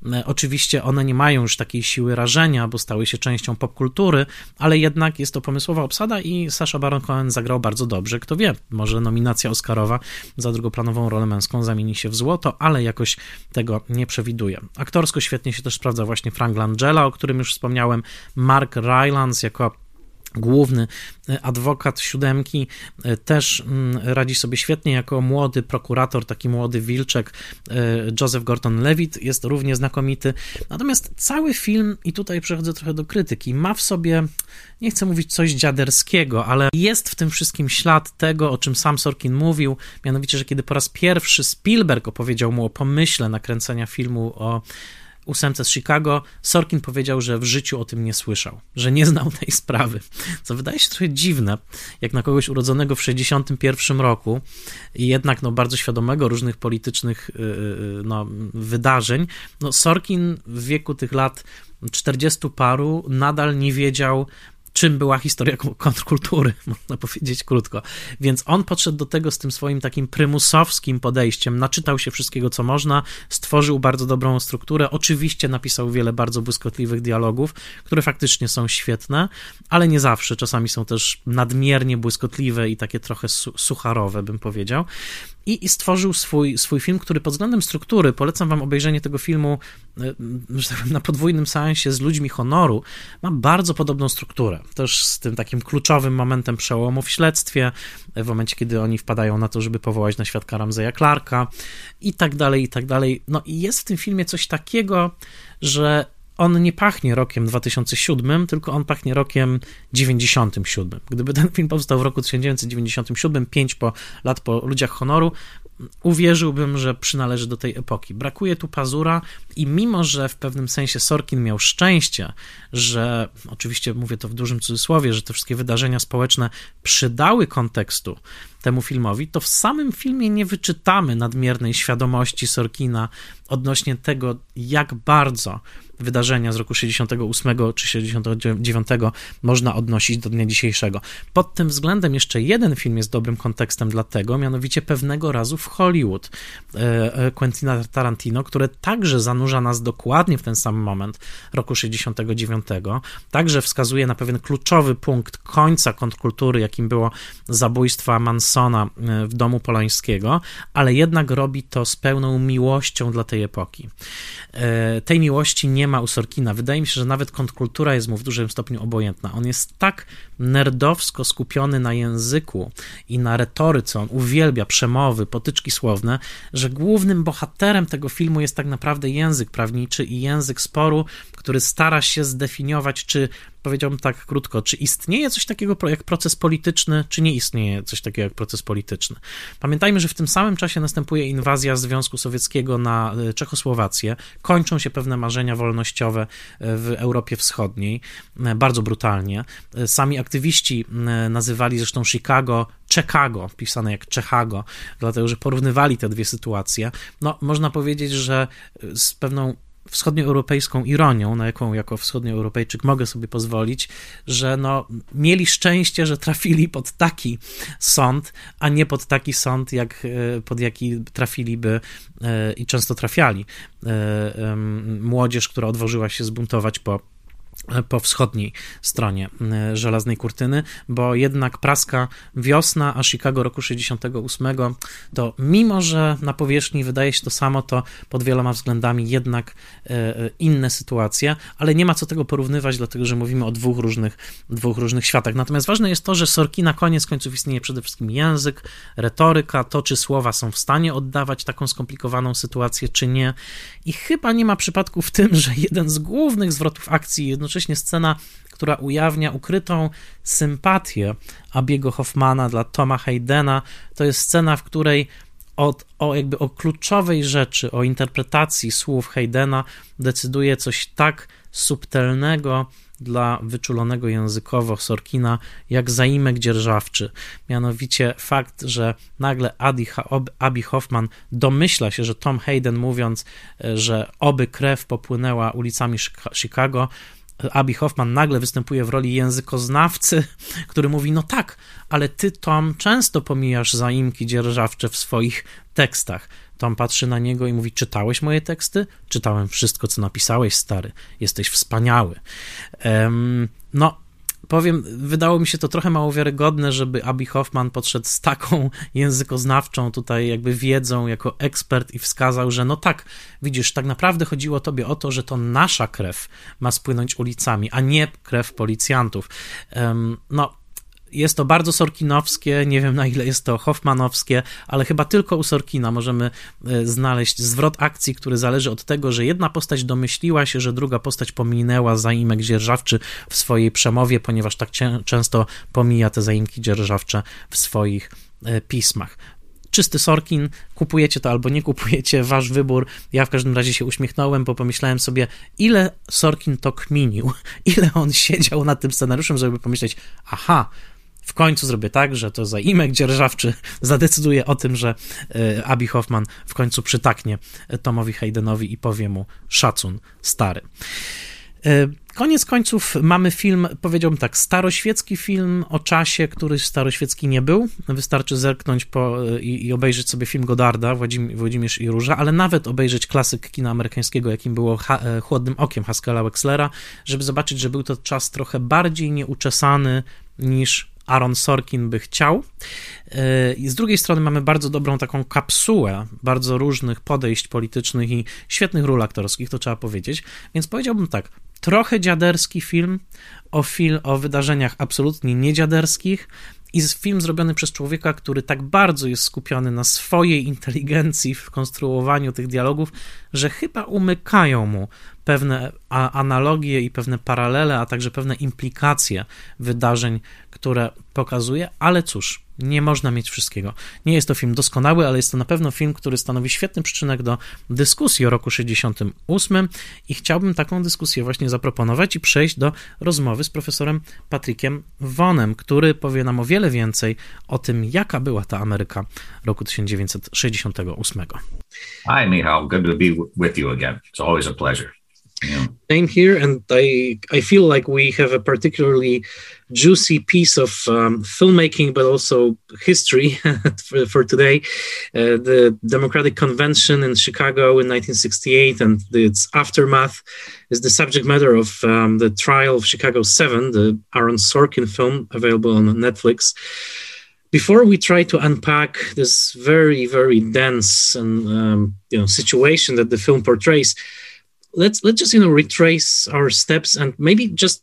Y, oczywiście one nie mają już takiej siły rażenia, bo stały się częścią popkultury, ale jednak jest to pomysłowa obsada i Sasha Baron Cohen zagrał bardzo dobrze. Kto wie, może nominacja Oscarowa za drugoplanową rolę męską zamieni się w złoto, ale jakoś tego nie przewiduje. Aktorsko świetnie się też sprawdza właśnie Frank Langella, o którym już wspomniałem, Mark Rylance jako główny e, adwokat siódemki, e, też mm, radzi sobie świetnie jako młody prokurator, taki młody wilczek. E, Joseph Gordon-Levitt jest równie znakomity. Natomiast cały film, i tutaj przechodzę trochę do krytyki, ma w sobie, nie chcę mówić coś dziaderskiego, ale jest w tym wszystkim ślad tego, o czym sam Sorkin mówił, mianowicie, że kiedy po raz pierwszy Spielberg opowiedział mu o pomyśle nakręcenia filmu o ósemce z Chicago, Sorkin powiedział, że w życiu o tym nie słyszał, że nie znał tej sprawy, co wydaje się trochę dziwne, jak na kogoś urodzonego w 61 roku i jednak no, bardzo świadomego różnych politycznych y, y, y, no, wydarzeń. No, Sorkin w wieku tych lat 40 paru nadal nie wiedział, czym była historia kontrkultury, można powiedzieć krótko. Więc on podszedł do tego z tym swoim takim prymusowskim podejściem, naczytał się wszystkiego, co można, stworzył bardzo dobrą strukturę, oczywiście napisał wiele bardzo błyskotliwych dialogów, które faktycznie są świetne, ale nie zawsze, czasami są też nadmiernie błyskotliwe i takie trochę su sucharowe, bym powiedział i, i stworzył swój, swój film, który pod względem struktury, polecam wam obejrzenie tego filmu e, tak na podwójnym seansie z ludźmi honoru, ma bardzo podobną strukturę. Też z tym takim kluczowym momentem przełomu w śledztwie, w momencie, kiedy oni wpadają na to, żeby powołać na świadka Ramzeja Clarka i tak dalej, i tak dalej. No i jest w tym filmie coś takiego, że on nie pachnie rokiem 2007, tylko on pachnie rokiem 97. Gdyby ten film powstał w roku 1997, 5 po, lat po Ludziach Honoru, uwierzyłbym, że przynależy do tej epoki. Brakuje tu pazura i mimo, że w pewnym sensie Sorkin miał szczęście, że oczywiście mówię to w dużym cudzysłowie, że te wszystkie wydarzenia społeczne przydały kontekstu temu filmowi, to w samym filmie nie wyczytamy nadmiernej świadomości Sorkina odnośnie tego, jak bardzo wydarzenia z roku 68 czy 69 można odnosić do dnia dzisiejszego. Pod tym względem jeszcze jeden film jest dobrym kontekstem dla tego, mianowicie pewnego razu w Hollywood e, e, Quentina Tarantino, które także zanurza nas dokładnie w ten sam moment roku 69, także wskazuje na pewien kluczowy punkt końca kontrkultury, jakim było zabójstwa Mansona e, w domu Polańskiego, ale jednak robi to z pełną miłością dla tej epoki. Tej miłości nie ma u Sorkina. Wydaje mi się, że nawet kontrkultura jest mu w dużym stopniu obojętna. On jest tak nerdowsko skupiony na języku i na retoryce, on uwielbia przemowy, potyczki słowne, że głównym bohaterem tego filmu jest tak naprawdę język prawniczy i język sporu, który stara się zdefiniować, czy powiedziałbym tak krótko, czy istnieje coś takiego jak proces polityczny, czy nie istnieje coś takiego jak proces polityczny. Pamiętajmy, że w tym samym czasie następuje inwazja Związku Sowieckiego na e, Czechosłowację, kończą się pewne marzenia wolnościowe e, w Europie Wschodniej, e, bardzo brutalnie. Sami aktywiści nazywali zresztą Chicago Chicago, pisane jak Czechago, dlatego że porównywali te dwie sytuacje. No, można powiedzieć, że z pewną wschodnioeuropejską ironią, na jaką jako wschodnioeuropejczyk mogę sobie pozwolić, że no, mieli szczęście, że trafili pod taki sąd, a nie pod taki sąd, jak, e, pod jaki trafiliby e, i często trafiali e, młodzież, która odważyła się zbuntować po po wschodniej stronie e, żelaznej kurtyny, bo jednak praska wiosna, a Chicago roku 68, to mimo, że na powierzchni wydaje się to samo, to pod wieloma względami jednak e, e, inne sytuacje, ale nie ma co tego porównywać, dlatego że mówimy o dwóch różnych, dwóch różnych światach. Natomiast ważne jest to, że Sorki na koniec końców istnieje przede wszystkim język, retoryka, to czy słowa są w stanie oddawać taką skomplikowaną sytuację, czy nie. I chyba nie ma przypadku w tym, że jeden z głównych zwrotów akcji jednocześnie jednocześnie scena, która ujawnia ukrytą sympatię Abiego Hoffmana dla Toma Haydena. To jest scena, w której od, o, jakby o kluczowej rzeczy, o interpretacji słów Haydena decyduje coś tak subtelnego dla wyczulonego językowo Sorkina, jak zaimek dzierżawczy. Mianowicie fakt, że nagle Adi, Abi Hoffman domyśla się, że Tom Hayden mówiąc, e, że oby krew popłynęła ulicami Chicago, Abi Hoffman nagle występuje w roli językoznawcy, który mówi: No tak, ale ty, Tom, często pomijasz zaimki dzierżawcze w swoich tekstach. Tom patrzy na niego i mówi: Czytałeś moje teksty? Czytałem wszystko, co napisałeś, stary. Jesteś wspaniały. Um, no, powiem, wydało mi się to trochę mało wiarygodne, żeby Abby Hoffman podszedł z taką językoznawczą tutaj jakby wiedzą jako ekspert i wskazał, że no tak, widzisz, tak naprawdę chodziło tobie o to, że to nasza krew ma spłynąć ulicami, a nie krew policjantów. Um, no, jest to bardzo sorkinowskie, nie wiem na ile jest to hoffmanowskie, ale chyba tylko u Sorkina możemy e, znaleźć zwrot akcji, który zależy od tego, że jedna postać domyśliła się, że druga postać pominęła zaimek dzierżawczy w swojej przemowie, ponieważ tak często pomija te zaimki dzierżawcze w swoich e, pismach czysty Sorkin, kupujecie to albo nie kupujecie, wasz wybór. Ja w każdym razie się uśmiechnąłem, bo pomyślałem sobie, ile Sorkin to kminił, ile on siedział nad tym scenariuszem, żeby pomyśleć, aha, w końcu zrobię tak, że to zaimek dzierżawczy zadecyduje o tym, że e, Abi Hoffman w końcu przytaknie Tomowi Haydenowi i powie mu szacun, stary. E, koniec końców mamy film, powiedziałbym tak, staroświecki film o czasie, który staroświecki nie był. Wystarczy zerknąć po, e, i, i obejrzeć sobie film Godarda, Władzim, Włodzimierz i Róża, ale nawet obejrzeć klasyk kina amerykańskiego, jakim było ha, Chłodnym Okiem Haskella Wexlera, żeby zobaczyć, że był to czas trochę bardziej nieuczesany niż Aaron Sorkin by chciał. E, I z drugiej strony mamy bardzo dobrą taką kapsułę bardzo różnych podejść politycznych i świetnych ról aktorskich, to trzeba powiedzieć. Więc powiedziałbym tak, trochę dziaderski film o, fil, o wydarzeniach absolutnie niedziaderskich, i film zrobiony przez człowieka, który tak bardzo jest skupiony na swojej inteligencji w konstruowaniu tych dialogów, że chyba umykają mu pewne analogie i pewne paralele, a także pewne implikacje wydarzeń, które pokazuje, ale cóż, nie można mieć wszystkiego. Nie jest to film doskonały, ale jest to na pewno film, który stanowi świetny przyczynek do dyskusji o roku 68 i chciałbym taką dyskusję właśnie zaproponować i przejść do rozmowy z profesorem Patrickiem Vonem, który powie nam o wiele więcej o tym, jaka była ta Ameryka roku 1968. Hi Michał, good to be with you again. It's always a pleasure. Yeah. Same here, and I I feel like we have a particularly juicy piece of um, filmmaking, but also history for, for today. Uh, the Democratic Convention in Chicago in 1968 and its aftermath is the subject matter of um, the trial of Chicago 7, the Aaron Sorkin film available on Netflix. Before we try to unpack this very, very dense and um, you know situation that the film portrays, let's let's just you know retrace our steps and maybe just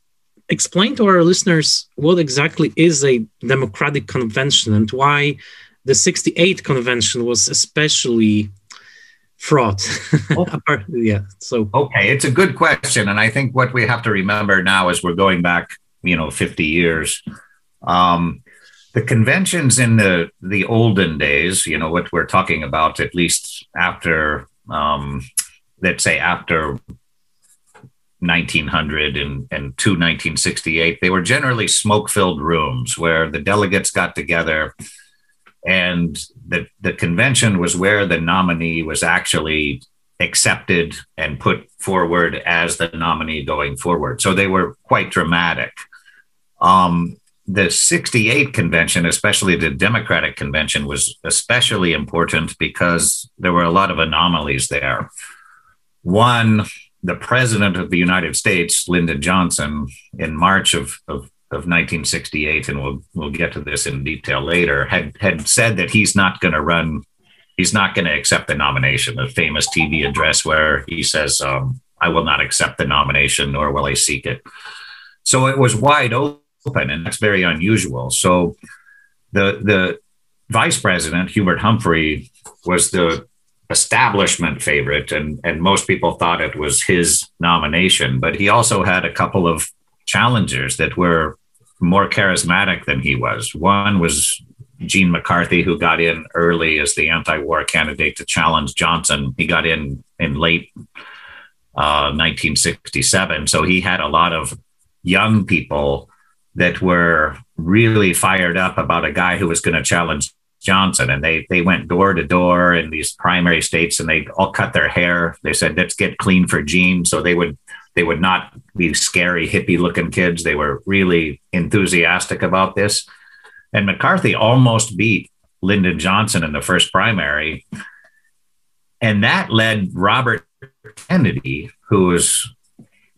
explain to our listeners what exactly is a democratic convention and why the 68 convention was especially fraught. Oh. yeah so. Okay it's a good question and i think what we have to remember now is we're going back you know 50 years. Um, the conventions in the the olden days you know what we're talking about at least after um, let's say after 1900 and, and to 1968, they were generally smoke filled rooms where the delegates got together and the, the convention was where the nominee was actually accepted and put forward as the nominee going forward. So they were quite dramatic. Um, the 68 convention, especially the Democratic convention, was especially important because there were a lot of anomalies there. One, the president of the United States, Lyndon Johnson, in March of, of, of 1968, and we'll we'll get to this in detail later, had had said that he's not going to run, he's not going to accept the nomination. A famous TV address where he says, um, "I will not accept the nomination, nor will I seek it." So it was wide open, and that's very unusual. So the the vice president Hubert Humphrey was the establishment favorite, and and most people thought it was his nomination. But he also had a couple of challengers that were more charismatic than he was. One was Gene McCarthy, who got in early as the anti-war candidate to challenge Johnson. He got in in late uh, 1967, so he had a lot of young people that were really fired up about a guy who was going to challenge Johnson, and they they went door to door in these primary states, and they all cut their hair. They said, "Let's get clean for Gene," so they would they would not be scary hippie looking kids. They were really enthusiastic about this. And McCarthy almost beat Lyndon Johnson in the first primary, and that led Robert Kennedy, who was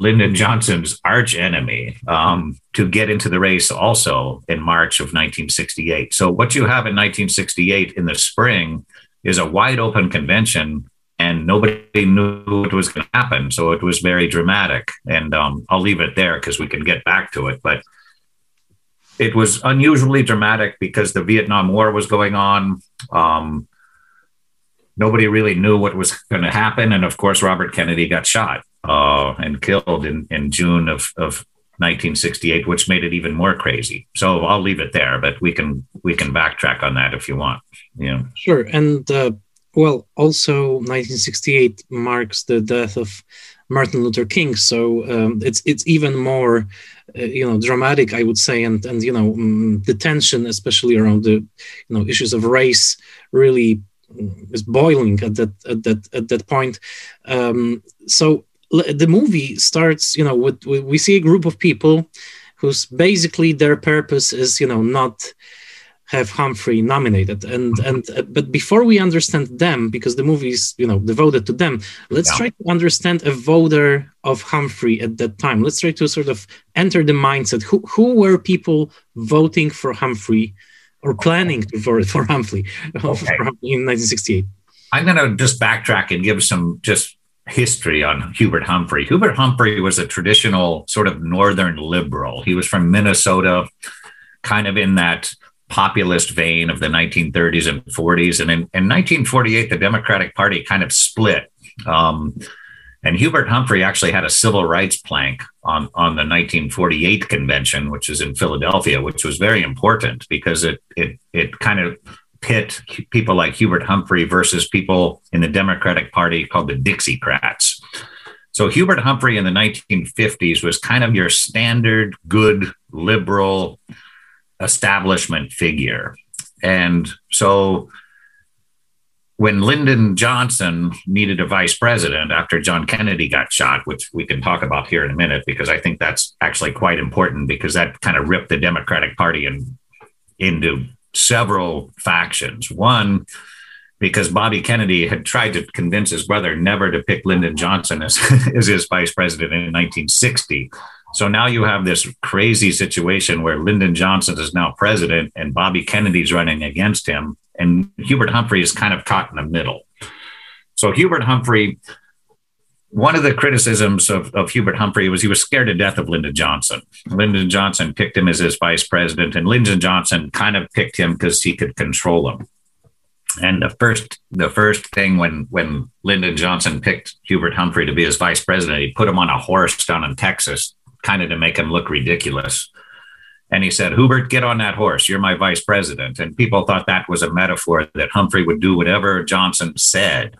Lyndon Johnson's arch enemy, um, to get into the race also in March of 1968. So, what you have in 1968 in the spring is a wide open convention, and nobody knew what was going to happen. So, it was very dramatic. And um, I'll leave it there because we can get back to it. But it was unusually dramatic because the Vietnam War was going on. Um, nobody really knew what was going to happen. And of course, Robert Kennedy got shot uh, and killed in, in June of, of 1968, which made it even more crazy. So I'll leave it there, but we can we can backtrack on that if you want. Yeah, sure. And uh, well, also 1968 marks the death of Martin Luther King, so um, it's it's even more uh, you know dramatic, I would say, and and you know um, the tension, especially around the you know issues of race, really is boiling at that at that at that point. Um, so the movie starts you know with, we see a group of people whose basically their purpose is you know not have Humphrey nominated. And and uh, but before we understand them because the movie is you know devoted to them let's yeah. try to understand a voter of Humphrey at that time. Let's try to sort of enter the mindset. Who who were people voting for Humphrey or planning to vote for Humphrey, okay. in 1968 I'm going to just backtrack and give some just history on Hubert Humphrey. Hubert Humphrey was a traditional sort of northern liberal. He was from Minnesota, kind of in that populist vein of the 1930s and 40s. And in, in 1948, the Democratic Party kind of split. Um, and Hubert Humphrey actually had a civil rights plank on, on the 1948 convention, which is in Philadelphia, which was very important because it it it kind of pit people like Hubert Humphrey versus people in the Democratic Party called the Dixiecrats. So Hubert Humphrey in the 1950s was kind of your standard good liberal establishment figure. And so when Lyndon Johnson needed a vice president after John Kennedy got shot, which we can talk about here in a minute, because I think that's actually quite important because that kind of ripped the Democratic Party in, into several factions. One, because Bobby Kennedy had tried to convince his brother never to pick Lyndon Johnson as, as his vice president in 1960. So now you have this crazy situation where Lyndon Johnson is now president and Bobby Kennedy's running against him. And Hubert Humphrey is kind of caught in the middle. So Hubert Humphrey one of the criticisms of, of Hubert Humphrey was he was scared to death of Lyndon Johnson. Lyndon Johnson picked him as his vice president, and Lyndon Johnson kind of picked him because he could control him. And the first the first thing when when Lyndon Johnson picked Hubert Humphrey to be his vice president, he put him on a horse down in Texas, kind of to make him look ridiculous. And he said, Hubert, get on that horse. You're my vice president. And people thought that was a metaphor that Humphrey would do whatever Johnson said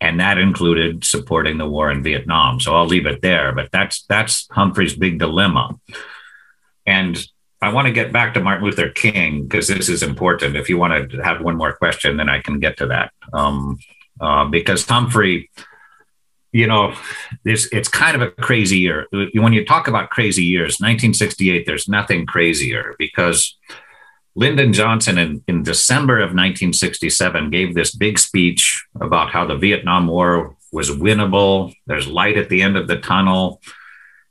and that included supporting the war in Vietnam. So I'll leave it there. But that's that's Humphrey's big dilemma. And I want to get back to Martin Luther King because this is important. If you want to have one more question, then I can get to that. Um, uh, because Humphrey, you know, this it's kind of a crazy year. When you talk about crazy years, 1968, there's nothing crazier because Lyndon Johnson in, in December of 1967 gave this big speech about how the Vietnam War was winnable. There's light at the end of the tunnel.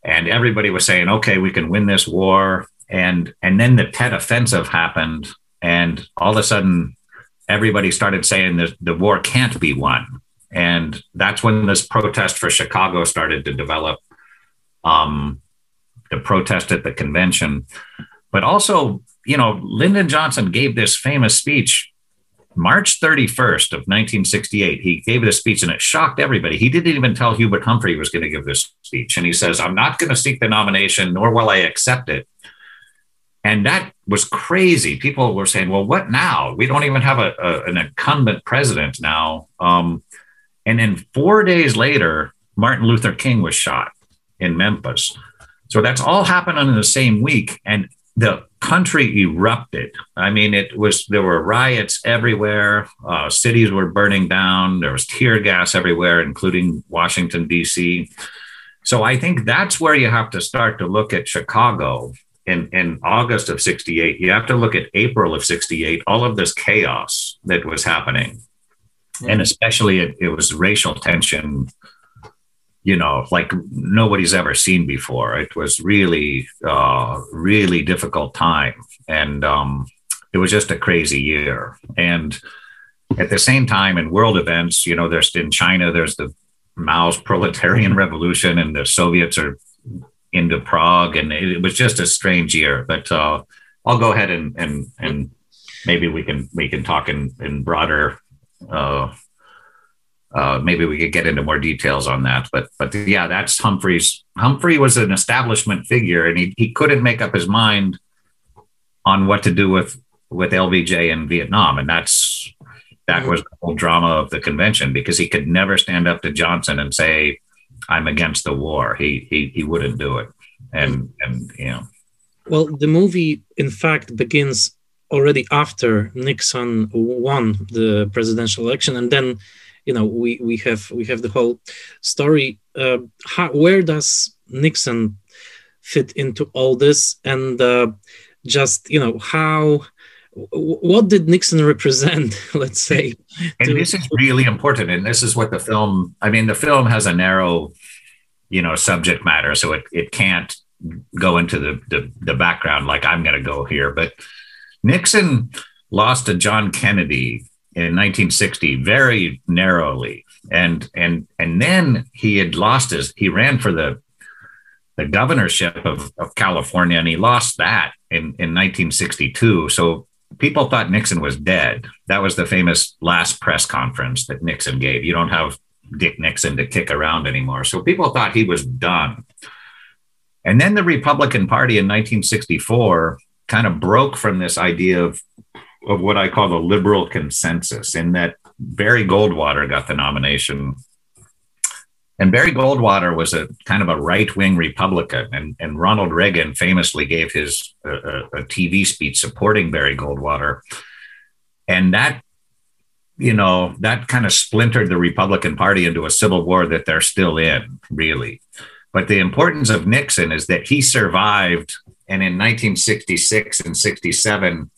And everybody was saying, okay, we can win this war. And, and then the Tet Offensive happened. And all of a sudden, everybody started saying that the war can't be won. And that's when this protest for Chicago started to develop. Um, the protest at the convention, but also you know, Lyndon Johnson gave this famous speech March 31st of 1968. He gave this speech and it shocked everybody. He didn't even tell Hubert Humphrey was going to give this speech. And he says, I'm not going to seek the nomination, nor will I accept it. And that was crazy. People were saying, well, what now? We don't even have a, a an incumbent president now. Um, and then four days later, Martin Luther King was shot in Memphis. So that's all happened in the same week. And the country erupted. I mean, it was there were riots everywhere. Uh, cities were burning down. There was tear gas everywhere, including Washington D.C. So I think that's where you have to start to look at Chicago in, in August of 68. You have to look at April of 68, all of this chaos that was happening. Mm-hmm. And especially it, it was racial tension you know, like nobody's ever seen before. It was really, uh, really difficult time, and um, it was just a crazy year. And at the same time, in world events, you know, there's in China, there's the Mao's proletarian revolution, and the Soviets are into Prague, and it, it was just a strange year. But uh, I'll go ahead and and and maybe we can we can talk in in broader. Uh, uh, maybe we could get into more details on that, but but yeah, that's Humphreys. Humphrey was an establishment figure, and he he couldn't make up his mind on what to do with with LBJ in Vietnam, and that's that was the whole drama of the convention because he could never stand up to Johnson and say, "I'm against the war." He he he wouldn't do it, and and you know. Well, the movie, in fact, begins already after Nixon won the presidential election, and then you know we we have we have the whole story. Uh, how, where does Nixon fit into all this, and uh, just you know how what did Nixon represent? Let's say, and to, this is really important, and this is what the film. I mean, the film has a narrow, you know, subject matter, so it it can't go into the the, the background like I'm going to go here. But Nixon lost to John Kennedy in 1960 very narrowly, and and and then he had lost his. He ran for the the governorship of, of California, and he lost that in, in 1962. So people thought Nixon was dead. That was the famous last press conference that Nixon gave. You don't have Dick Nixon to kick around anymore. So people thought he was done. And then the Republican Party in 1964 kind of broke from this idea of, of what I call the liberal consensus, in that Barry Goldwater got the nomination and Barry Goldwater was a kind of a right wing Republican, and, and Ronald Reagan famously gave his uh, a TV speech supporting Barry Goldwater, and that you know that kind of splintered the Republican Party into a civil war that they're still in, really. But the importance of Nixon is that he survived, and in 1966 and 67,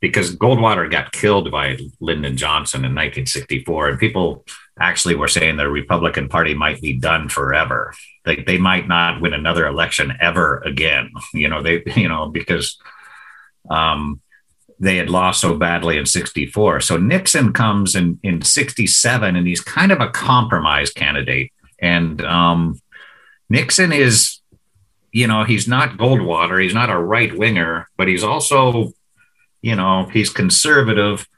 because Goldwater got killed by Lyndon Johnson in 1964, and people actually were saying the Republican Party might be done forever. They, they might not win another election ever again. You know, they, you know, because um, they had lost so badly in 64. So Nixon comes in, in 67 and he's kind of a compromise candidate. And um, Nixon is, you know, he's not Goldwater, he's not a right winger, but he's also, you know, he's conservative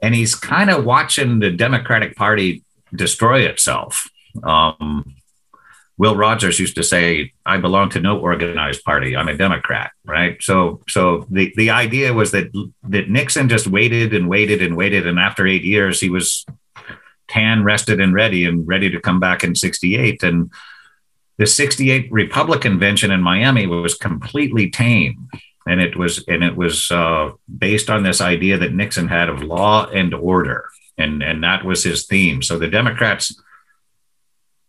and he's kind of watching the Democratic Party destroy itself. Um, Will Rogers used to say, "I belong to no organized party. I'm a Democrat." Right. So, so the the idea was that that Nixon just waited and waited and waited, and after eight years, he was tan, rested, and ready, and ready to come back in '68. And the '68 Republican convention in Miami was completely tame, and it was and it was uh, based on this idea that Nixon had of law and order and and that was his theme. So the Democrats,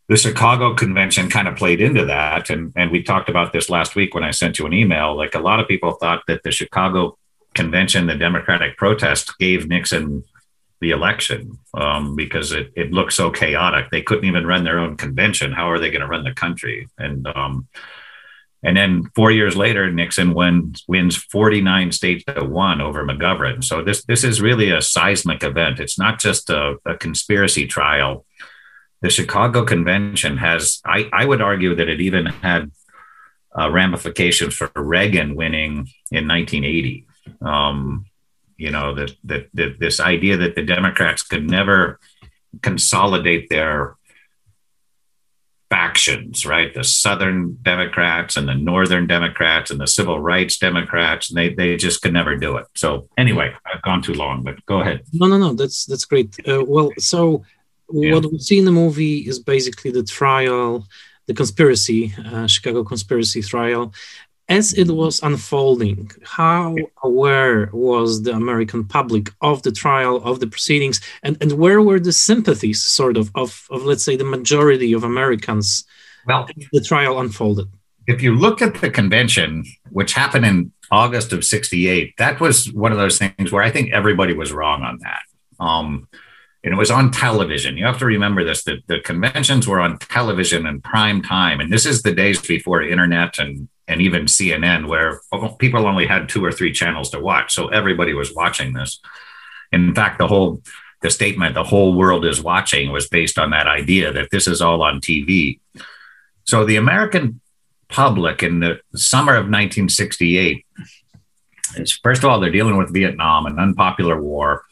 the Chicago convention kind of played into that, and and we talked about this last week when I sent you an email. Like a lot of people thought that the Chicago convention, the Democratic protest, gave Nixon the election um, because it, it looked so chaotic. They couldn't even run their own convention. How are they going to run the country? And um, and then four years later, Nixon wins, wins 49 states to one over McGovern. So this, this is really a seismic event. It's not just a, a conspiracy trial. The Chicago Convention has, I, I would argue that it even had uh, ramifications for Reagan winning in 1980. Um, you know, that, that, this idea that the Democrats could never consolidate their factions, right? The Southern Democrats and the Northern Democrats and the Civil Rights Democrats. And they they just could never do it. So anyway, I've gone too long, but go ahead. No, no, no. That's that's great. Uh, well, so yeah. what we see in the movie is basically the trial, the conspiracy, uh, Chicago conspiracy trial, as it was unfolding, how aware was the American public of the trial, of the proceedings, and, and where were the sympathies, sort of, of, of let's say, the majority of Americans well, the trial unfolded? If you look at the convention, which happened in August of 68, that was one of those things where I think everybody was wrong on that. Um, and it was on television. You have to remember this: that the conventions were on television in prime time, and this is the days before internet and and even CNN, where people only had two or three channels to watch, so everybody was watching this. In fact, the whole the statement "the whole world is watching" was based on that idea that this is all on TV. So the American public in the summer of 1968 is first of all they're dealing with Vietnam, an unpopular war,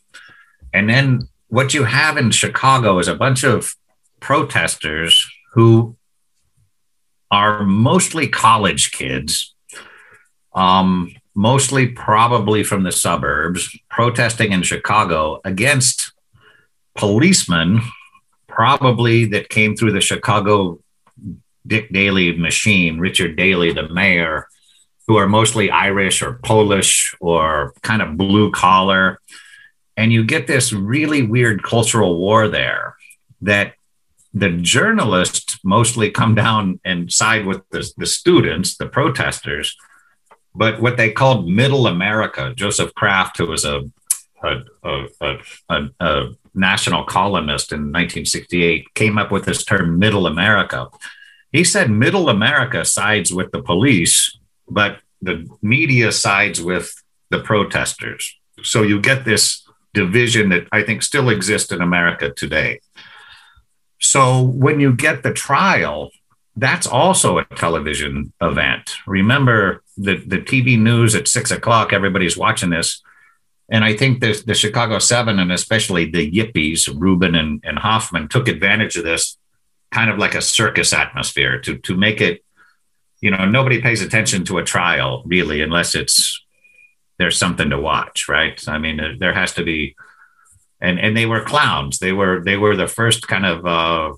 and then what you have in Chicago is a bunch of protesters who are mostly college kids, um, mostly probably from the suburbs, protesting in Chicago against policemen, probably that came through the Chicago Dick Daley machine, Richard Daley, the mayor, who are mostly Irish or Polish or kind of blue collar. And you get this really weird cultural war there that the journalists mostly come down and side with the, the students, the protesters. But what they called middle America, Joseph Kraft, who was a, a, a, a, a national columnist in 1968, came up with this term middle America. He said middle America sides with the police, but the media sides with the protesters. So you get this division that I think still exists in America today. So when you get the trial, that's also a television event. Remember the, the TV news at six o'clock, everybody's watching this. And I think the, the Chicago Seven and especially the Yippies, Rubin and, and Hoffman, took advantage of this kind of like a circus atmosphere to, to make it, you know, nobody pays attention to a trial really unless it's there's something to watch, right? I mean, there has to be, and and they were clowns. They were they were the first kind of uh,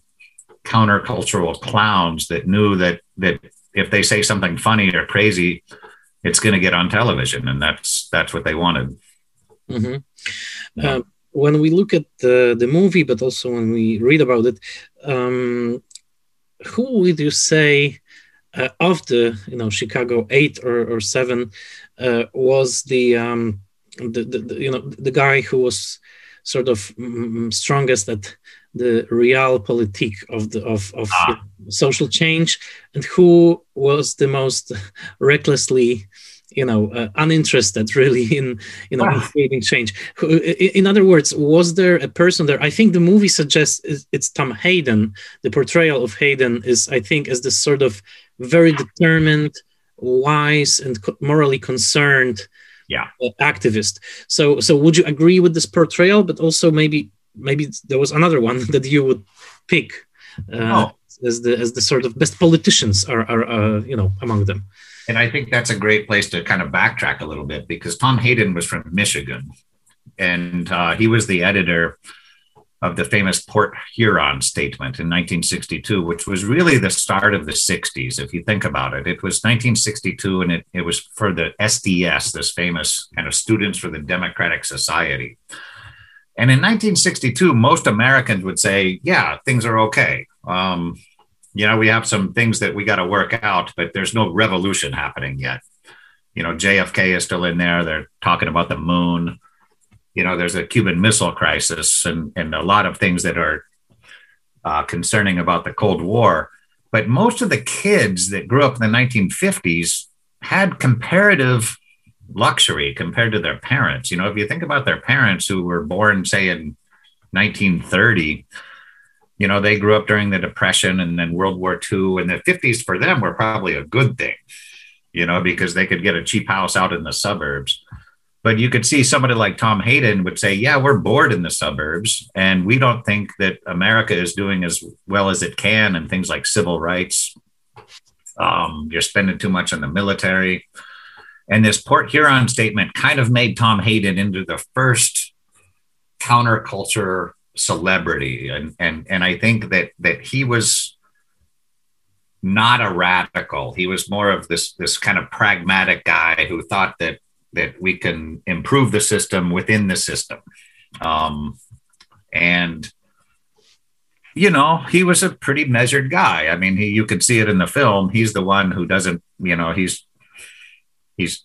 countercultural clowns that knew that that if they say something funny or crazy, it's going to get on television, and that's that's what they wanted. Mm-hmm. Yeah. Uh, when we look at the the movie, but also when we read about it, um, who would you say? Uh, of the you know Chicago eight or, or seven uh, was the, um, the, the, the, you know the guy who was sort of mm, strongest at the realpolitik of the of, of ah. social change. And who was the most recklessly you know uh, uninterested really in you know in creating change? In other words was there a person there? I think the movie suggests it's tom hayden. The portrayal of hayden is i think as this sort of very determined wise and morally concerned yeah. Activist. So, so would you agree with this portrayal? But also maybe maybe there was another one that you would pick uh, oh. as the as the sort of best politicians are are uh, you know among them. And I think that's a great place to kind of backtrack a little bit because Tom Hayden was from Michigan, and uh, he was the editor of the famous Port Huron statement in 1962, which was really the start of the 60s, if you think about it. It was 1962, and it, it was for the SDS, this famous kind of Students for the Democratic Society. And in 1962, most Americans would say, yeah, things are okay. Um, you know, we have some things that we got to work out, but there's no revolution happening yet. You know, JFK is still in there. They're talking about the moon you know, there's a Cuban Missile Crisis and, and a lot of things that are uh, concerning about the Cold War. But most of the kids that grew up in the 1950s had comparative luxury compared to their parents. You know, if you think about their parents who were born, say, in 1930, you know, they grew up during the Depression and then World War II, and the 50s for them were probably a good thing, you know, because they could get a cheap house out in the suburbs. But you could see somebody like Tom Hayden would say, Yeah, we're bored in the suburbs, and we don't think that America is doing as well as it can, and things like civil rights. Um, you're spending too much on the military. And this Port Huron statement kind of made Tom Hayden into the first counterculture celebrity. And, and, and I think that, that he was not a radical. He was more of this, this kind of pragmatic guy who thought that that we can improve the system within the system. Um, and you know, he was a pretty measured guy. I mean, he, you could see it in the film. He's the one who doesn't, you know, he's he's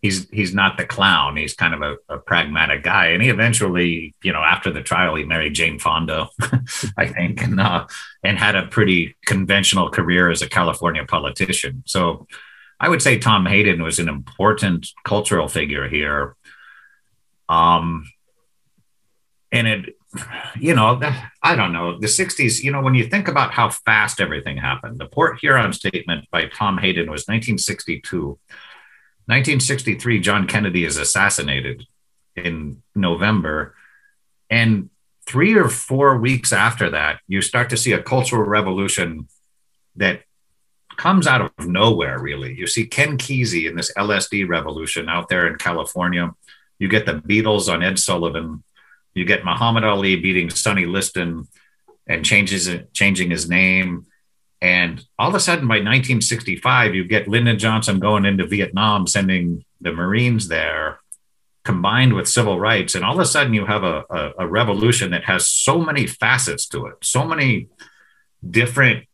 he's he's not the clown. He's kind of a, a, pragmatic guy. And he eventually, you know, after the trial, he married Jane Fonda, I think, and uh, and had a pretty conventional career as a California politician. So I would say Tom Hayden was an important cultural figure here. Um, and it you know, I don't know, the 60s, you know, when you think about how fast everything happened, the Port Huron statement by Tom Hayden was 1962. 1963, John Kennedy is assassinated in November. And three or four weeks after that, you start to see a cultural revolution that comes out of nowhere, really. You see Ken Kesey in this LSD revolution out there in California. You get the Beatles on Ed Sullivan you get Muhammad Ali beating Sonny Liston and changes changing his name. And all of a sudden, by 1965, you get Lyndon Johnson going into Vietnam, sending the Marines there, combined with civil rights. And all of a sudden, you have a, a, a revolution that has so many facets to it, so many different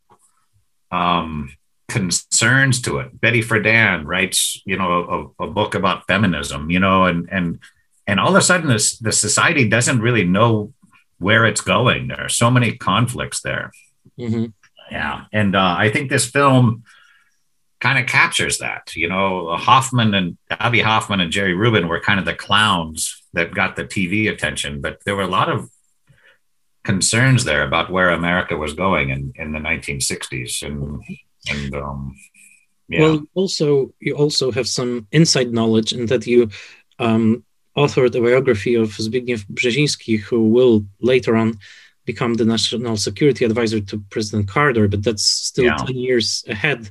um, concerns to it. Betty Friedan writes, you know, a, a, book about feminism, you know, and and and all of a sudden this the society doesn't really know where it's going there are so many conflicts there mm-hmm. yeah and uh, i think this film kind of captures that you know hoffman and Abby hoffman and jerry rubin were kind of the clowns that got the tv attention but there were a lot of concerns there about where america was going in, in the 1960s and and um, yeah. well also you also have some inside knowledge in that you um, authored a biography of Zbigniew Brzezinski, who will later on become the national security advisor to President Carter, but that's still yeah. 10 years ahead.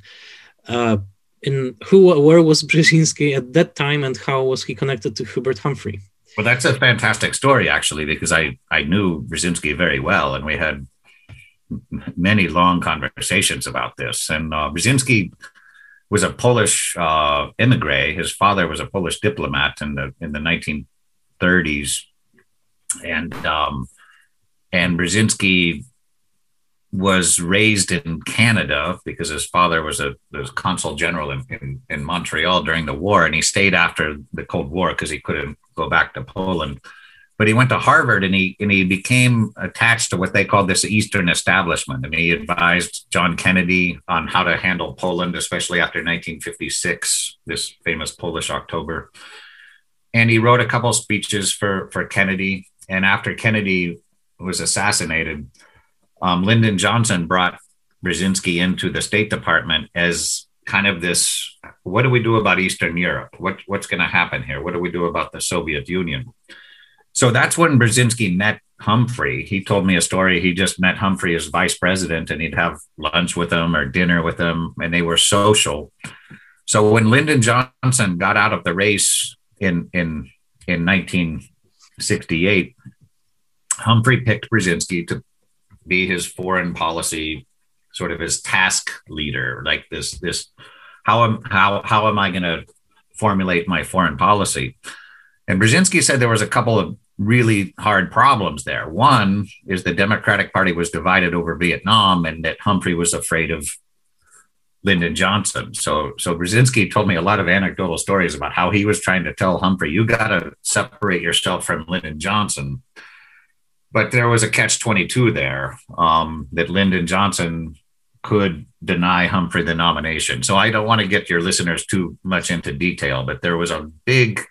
Uh, in who, where was Brzezinski at that time, and how was he connected to Hubert Humphrey? Well, that's a fantastic story, actually, because I I knew Brzezinski very well, and we had many long conversations about this. And uh, Brzezinski was a Polish uh, immigrant. His father was a Polish diplomat in the in the 1930s, and um, and Brzezinski was raised in Canada because his father was a was consul general in, in, in Montreal during the war, and he stayed after the Cold War because he couldn't go back to Poland but he went to Harvard and he and he became attached to what they called this Eastern establishment. And he advised John Kennedy on how to handle Poland, especially after 1956, this famous Polish October. And he wrote a couple speeches for for Kennedy. And after Kennedy was assassinated, um, Lyndon Johnson brought Brzezinski into the State Department as kind of this: what do we do about Eastern Europe? What what's going to happen here? What do we do about the Soviet Union? So that's when Brzezinski met Humphrey. He told me a story. He just met Humphrey as vice president and he'd have lunch with him or dinner with him, and they were social. So when Lyndon Johnson got out of the race in in in 1968, Humphrey picked Brzezinski to be his foreign policy sort of his task leader, like this this how am how how am I going to formulate my foreign policy? And Brzezinski said there was a couple of really hard problems there. One is the Democratic Party was divided over Vietnam, and that Humphrey was afraid of Lyndon Johnson. So, so Brzezinski told me a lot of anecdotal stories about how he was trying to tell Humphrey, "You got to separate yourself from Lyndon Johnson." But there was a catch twenty two there um, that Lyndon Johnson could deny Humphrey the nomination. So I don't want to get your listeners too much into detail, but there was a big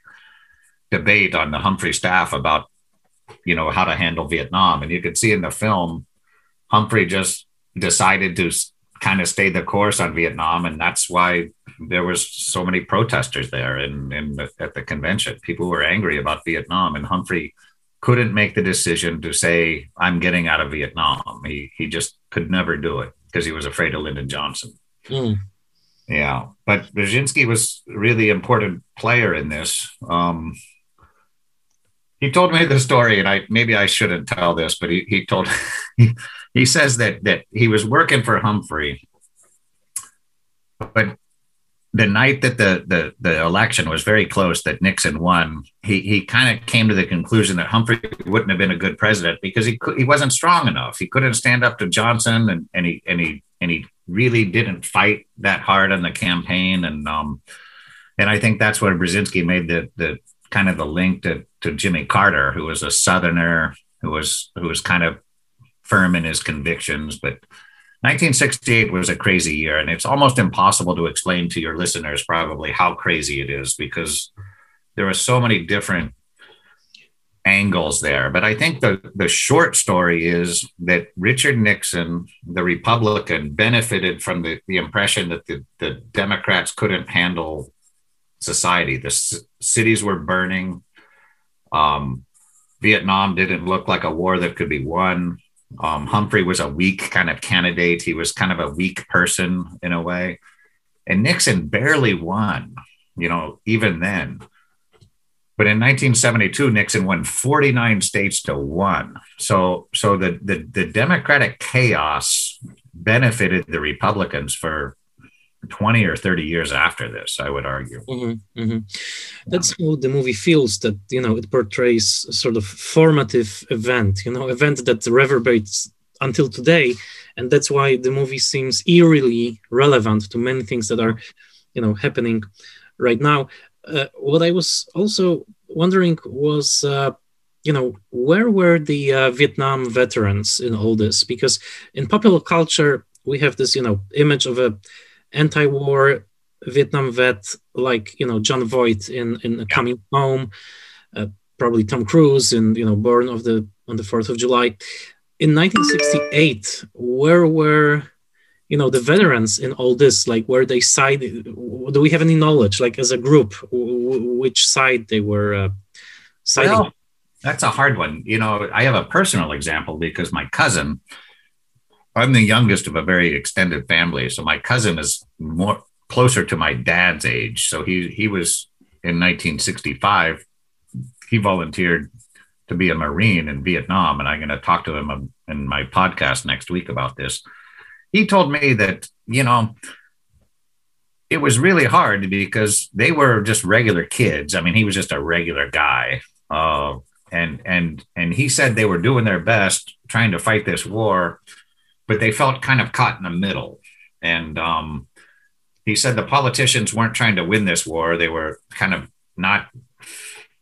debate on the Humphrey staff about, you know, how to handle Vietnam. And you could see in the film, Humphrey just decided to kind of stay the course on Vietnam. And that's why there was so many protesters there in, in the, at the convention. People were angry about Vietnam and Humphrey couldn't make the decision to say, I'm getting out of Vietnam. He, he just could never do it because he was afraid of Lyndon Johnson. Mm. Yeah, but Brzezinski was a really important player in this. Um, he told me the story, and I maybe I shouldn't tell this, but he, he told he, he says that that he was working for Humphrey, but the night that the, the the election was very close that Nixon won, he he kind of came to the conclusion that Humphrey wouldn't have been a good president because he he wasn't strong enough. He couldn't stand up to Johnson, and and he and he and he really didn't fight that hard on the campaign, and um and I think that's where Brzezinski made the the kind of the link to to Jimmy Carter, who was a Southerner, who was who was kind of firm in his convictions, but 1968 was a crazy year, and it's almost impossible to explain to your listeners probably how crazy it is because there are so many different angles there. But I think the, the short story is that Richard Nixon, the Republican, benefited from the, the impression that the, the Democrats couldn't handle society. The c- cities were burning. Um, Vietnam didn't look like a war that could be won. Um, Humphrey was a weak kind of candidate. He was kind of a weak person in a way. And Nixon barely won, you know, even then. But in 1972, Nixon won 49 states to one. So, so the, the, the Democratic chaos benefited the Republicans for 20 or 30 years after this, I would argue. Mm-hmm, mm-hmm. That's how the movie feels that, you know, it portrays a sort of formative event, you know, event that reverberates until today. And that's why the movie seems eerily relevant to many things that are, you know, happening right now. Uh, what I was also wondering was, uh, you know, where were the uh, Vietnam veterans in all this? Because in popular culture, we have this, you know, image of a anti-war Vietnam vet like, you know, John Voight in in Coming Home, uh, probably Tom Cruise in, you know, Born of the on the Fourth of July. In 1968, where were you know the veterans in all this? Like where they side do we have any knowledge like as a group which side they were uh, siding? Well, that's a hard one. You know i have a personal example because my cousin i'm the youngest of a very extended family so my cousin is more closer to my dad's age so he he was in 1965 he volunteered to be a marine in vietnam and i'm going to talk to him in my podcast next week about this he told me that, you know, it was really hard because they were just regular kids. I mean, he was just a regular guy. Uh, and and and he said they were doing their best trying to fight this war, but they felt kind of caught in the middle. And um, he said the politicians weren't trying to win this war; they were kind of not,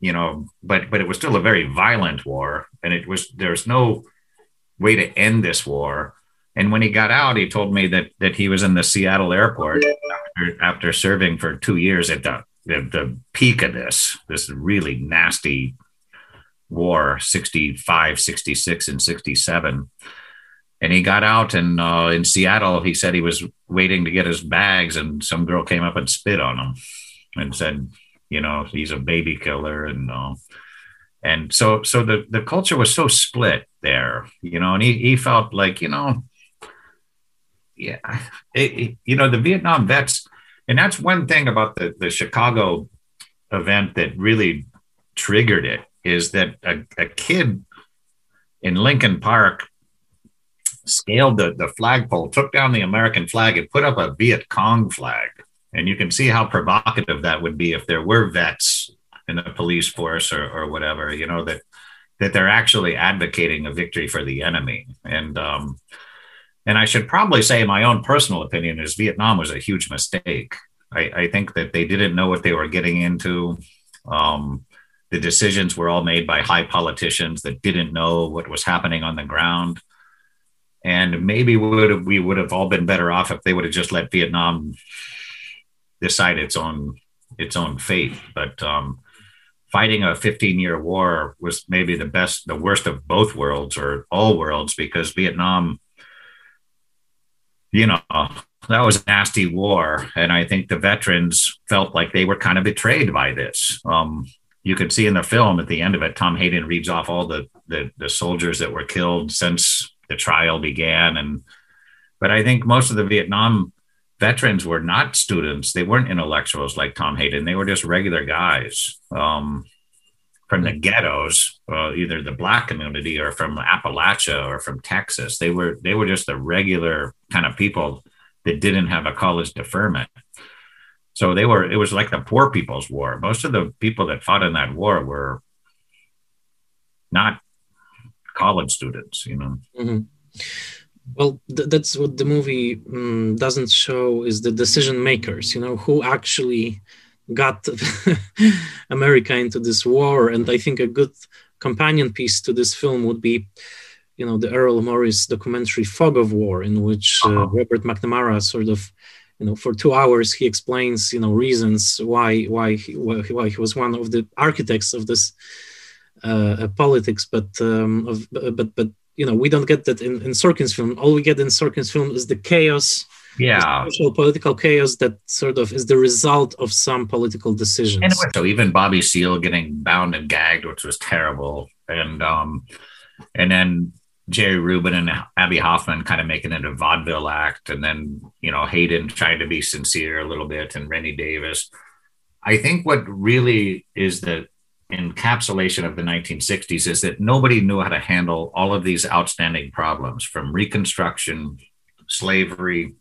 you know. But but it was still a very violent war, and it was there's no way to end this war. And when he got out, he told me that that he was in the Seattle airport after, after serving for two years at the, the, the peak of this this really nasty war 65 66 and 67 and he got out and uh, in seattle he said he was waiting to get his bags and some girl came up and spit on him and said you know he's a baby killer and uh, and so so the the culture was so split there you know and he, he felt like you know yeah, it, it, you know, the Vietnam vets, and that's one thing about the, the Chicago event that really triggered it is that a, a kid in Lincoln Park scaled the, the flagpole, took down the American flag, and put up a Viet Cong flag. And you can see how provocative that would be if there were vets in the police force or, or whatever, you know, that that they're actually advocating a victory for the enemy. And um, and I should probably say my own personal opinion is Vietnam was a huge mistake. I, I think that they didn't know what they were getting into. Um, the decisions were all made by high politicians that didn't know what was happening on the ground. And maybe would have, we would have all been better off if they would have just let Vietnam decide its own its own fate. But um, fighting a 15 year war was maybe the best, the worst of both worlds or all worlds because Vietnam you know, that was a nasty war. And I think the veterans felt like they were kind of betrayed by this. Um, you could see in the film at the end of it, Tom Hayden reads off all the, the, the soldiers that were killed since the trial began. And, but I think most of the Vietnam veterans were not students. They weren't intellectuals like Tom Hayden. They were just regular guys um, from the ghettos, uh, either the black community or from Appalachia or from Texas. They were they were just the regular kind of people that didn't have a college deferment. So they were, it was like the poor people's war. Most of the people that fought in that war were not college students, you know. Mm-hmm. Well, th- that's what the movie um, doesn't show is the decision makers, you know, who actually got America into this war. And I think a good companion piece to this film would be, you know, the Errol Morris documentary "Fog of War," in which uh, uh-huh. Robert McNamara sort of, you know, for two hours he explains, you know, reasons why why he, why he was one of the architects of this politics, but um, of but but you know we don't get that in, in Sorkin's film. All we get in Sorkin's film is the chaos yeah. social political chaos that sort of is the result of some political decisions. And so even bobby seale getting bound and gagged which was terrible. And um and then jerry rubin and abby hoffman kind of making it a vaudeville act and then you know hayden trying to be sincere a little bit and rennie davis. I think what really is the encapsulation of the 1960s is that nobody knew how to handle all of these outstanding problems from reconstruction slavery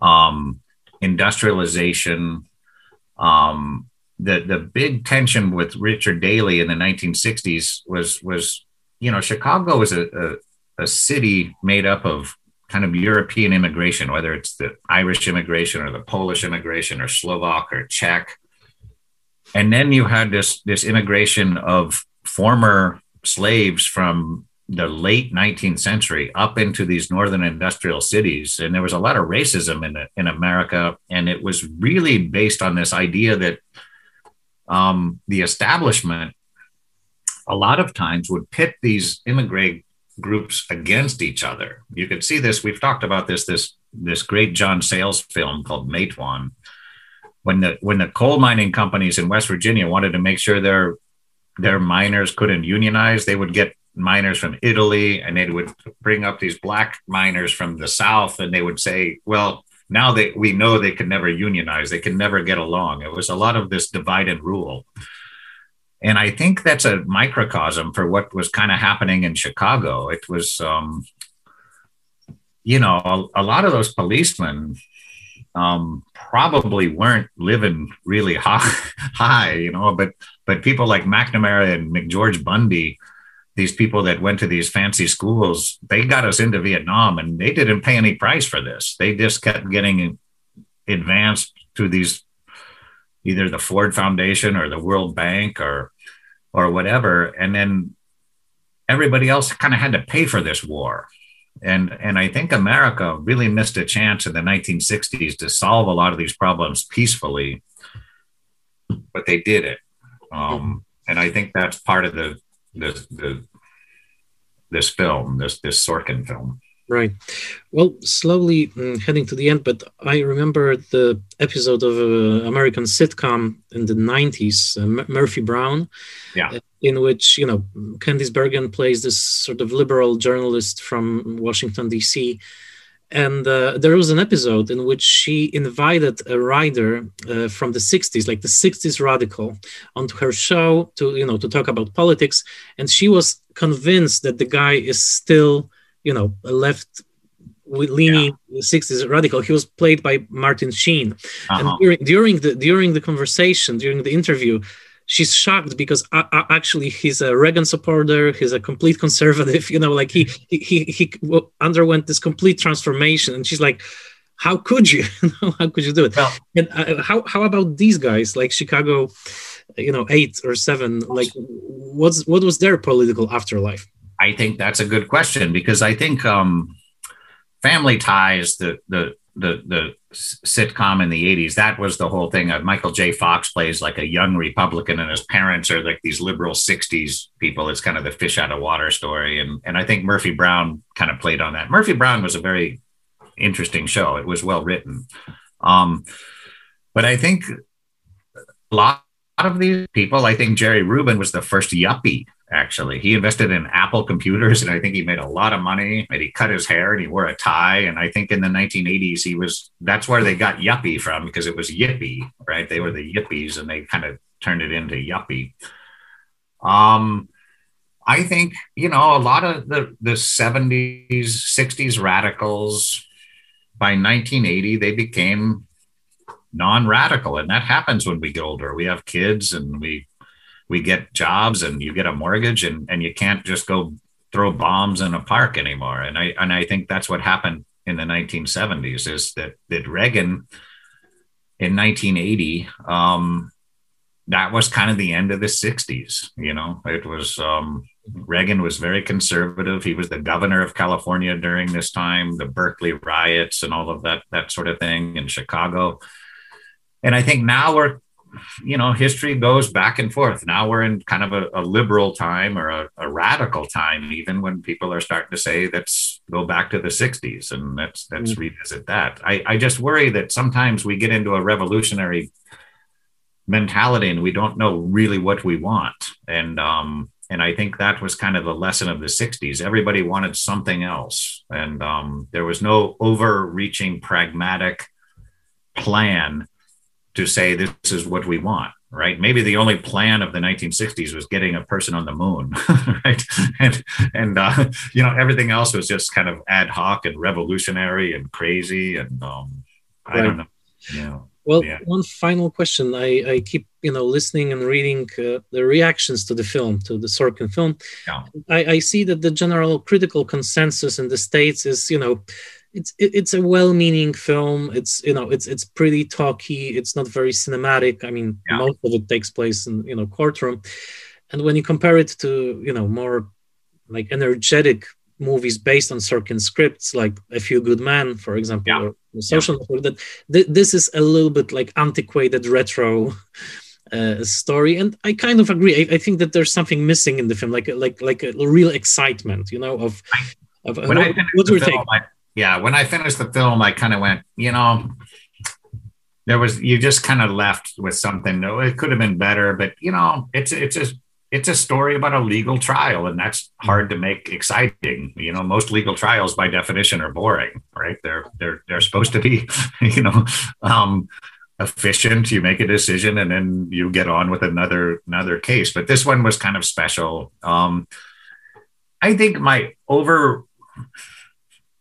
um, industrialization. Um, the the big tension with Richard Daley in the 1960s was was you know Chicago was a, a, a city made up of kind of European immigration, whether it's the Irish immigration or the Polish immigration or Slovak or Czech. And then you had this this immigration of former slaves from the late 19th century up into these northern industrial cities. And there was a lot of racism in in America. And it was really based on this idea that um, the establishment a lot of times would pit these immigrant groups against each other. You could see this we've talked about this this this great John Sayles film called Matewan when the when the coal mining companies in West Virginia wanted to make sure their their miners couldn't unionize they would get miners from Italy, and they would bring up these black miners from the South, and they would say, "Well, now that we know they could never unionize, they can never get along." It was a lot of this divide and rule, and I think that's a microcosm for what was kind of happening in Chicago. It was, um, you know, a, a lot of those policemen. Um, probably weren't living really high, high, you know, but but people like McNamara and McGeorge Bundy, these people that went to these fancy schools, they got us into Vietnam and they didn't pay any price for this. They just kept getting advanced to these either the Ford Foundation or the World Bank or or whatever. And then everybody else kind of had to pay for this war. And and I think America really missed a chance in the 1960s to solve a lot of these problems peacefully, but they did it. Um, and I think that's part of the this the this film, this this Sorkin film. Right. Well, slowly mm, heading to the end, but I remember the episode of an American sitcom in the 90s, uh, M- Murphy Brown, yeah. Uh, in which, you know, Candice Bergen plays this sort of liberal journalist from Washington, D.C., and uh, there was an episode in which she invited a writer uh, from the 60s like the 60s radical onto her show to you know to talk about politics and she was convinced that the guy is still you know left leaning yeah. 60s radical he was played by martin sheen uh-huh. and during, during the during the conversation during the interview she's shocked because uh, uh, actually he's a Reagan supporter. He's a complete conservative. You know, like he he he, he underwent this complete transformation, and she's like, "How could you? how could you do it?" Well, and uh, how how about these guys like Chicago? You know, eight or seven. Like, what's what was their political afterlife? I think that's a good question because I think um, family ties, the the the the sitcom in the 80s that was the whole thing michael j. Fox plays like a young republican and his parents are like these liberal 60s people. It's kind of the fish out of water story. And and i think murphy brown kind of played on that. Murphy brown was a very interesting show. It was well written. Um, but i think a lot of these people i think jerry rubin was the first yuppie actually. He invested in Apple computers and I think he made a lot of money and he cut his hair and he wore a tie. And I think in the 1980s, he was that's where they got yuppie from because it was yippie, right? They were the yippies and they kind of turned it into yuppie. Um, I think, you know, a lot of the, the 70s, 60s radicals by 1980, they became non radical. And that happens when we get older. We have kids and we we get jobs and you get a mortgage and, and you can't just go throw bombs in a park anymore. And I and I think that's what happened in the 1970s is that that Reagan in 1980, um, that was kind of the end of the 60s. You know, it was um, Reagan was very conservative. He was the governor of California during this time, the Berkeley riots and all of that that sort of thing in Chicago. And I think now we're, you know, history goes back and forth. Now we're in kind of a, a liberal time or a, a, radical time, even when people are starting to say let's go back to the 60s and let's let's mm-hmm. revisit that. I, I just worry that sometimes we get into a revolutionary mentality and we don't know really what we want. And um, and I think that was kind of the lesson of the 60s. Everybody wanted something else. And um, there was no overreaching pragmatic plan to say this is what we want right maybe the only plan of the 1960s was getting a person on the moon right and and uh, you know everything else was just kind of ad hoc and revolutionary and crazy and um, i don't know you know well, yeah. one final question. I, I keep you know listening and reading uh, the reactions to the film, to the Sorkin film. Yeah. I, I see that the general critical consensus in the states is you know it's it's a well-meaning film. It's you know it's it's pretty talky. It's not very cinematic. I mean, yeah. most of it takes place in you know courtroom, and when you compare it to you know more like energetic movies based on Sorkin scripts, like A Few Good Men, for example, yeah. or Social yeah. That th- this is a little bit like antiquated retro uh, story, and I kind of agree. I, I, think that there's something missing in the film, like like like a real excitement, you know, of. of when what, I what's your film, I, yeah, when I finished the film, I kind of went, you know, there was you just kind of left with something. No, it could have been better, but you know, it's it's just it's a story about a legal trial and that's hard to make exciting. You know most legal trials by definition are boring right? They're they're they're supposed to be you know um, efficient. You make a decision and then you get on with another another case. But this one was kind of special. Um, i think my over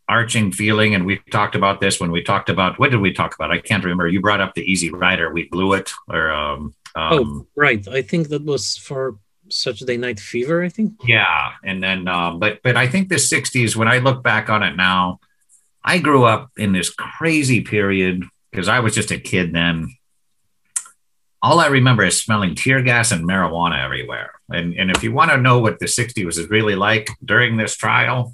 arching feeling and we talked about this when we talked about what did we talk about i can't remember you brought up the easy rider we blew it or um, oh, um, oh right i think that was for Saturday Night Fever, I think. Yeah, and then um, but but I think the '60s. When I look back on it now, I grew up in this crazy period because I was just a kid then. All I remember is smelling tear gas and marijuana everywhere. And and if you want to know what the '60s was really like during this trial,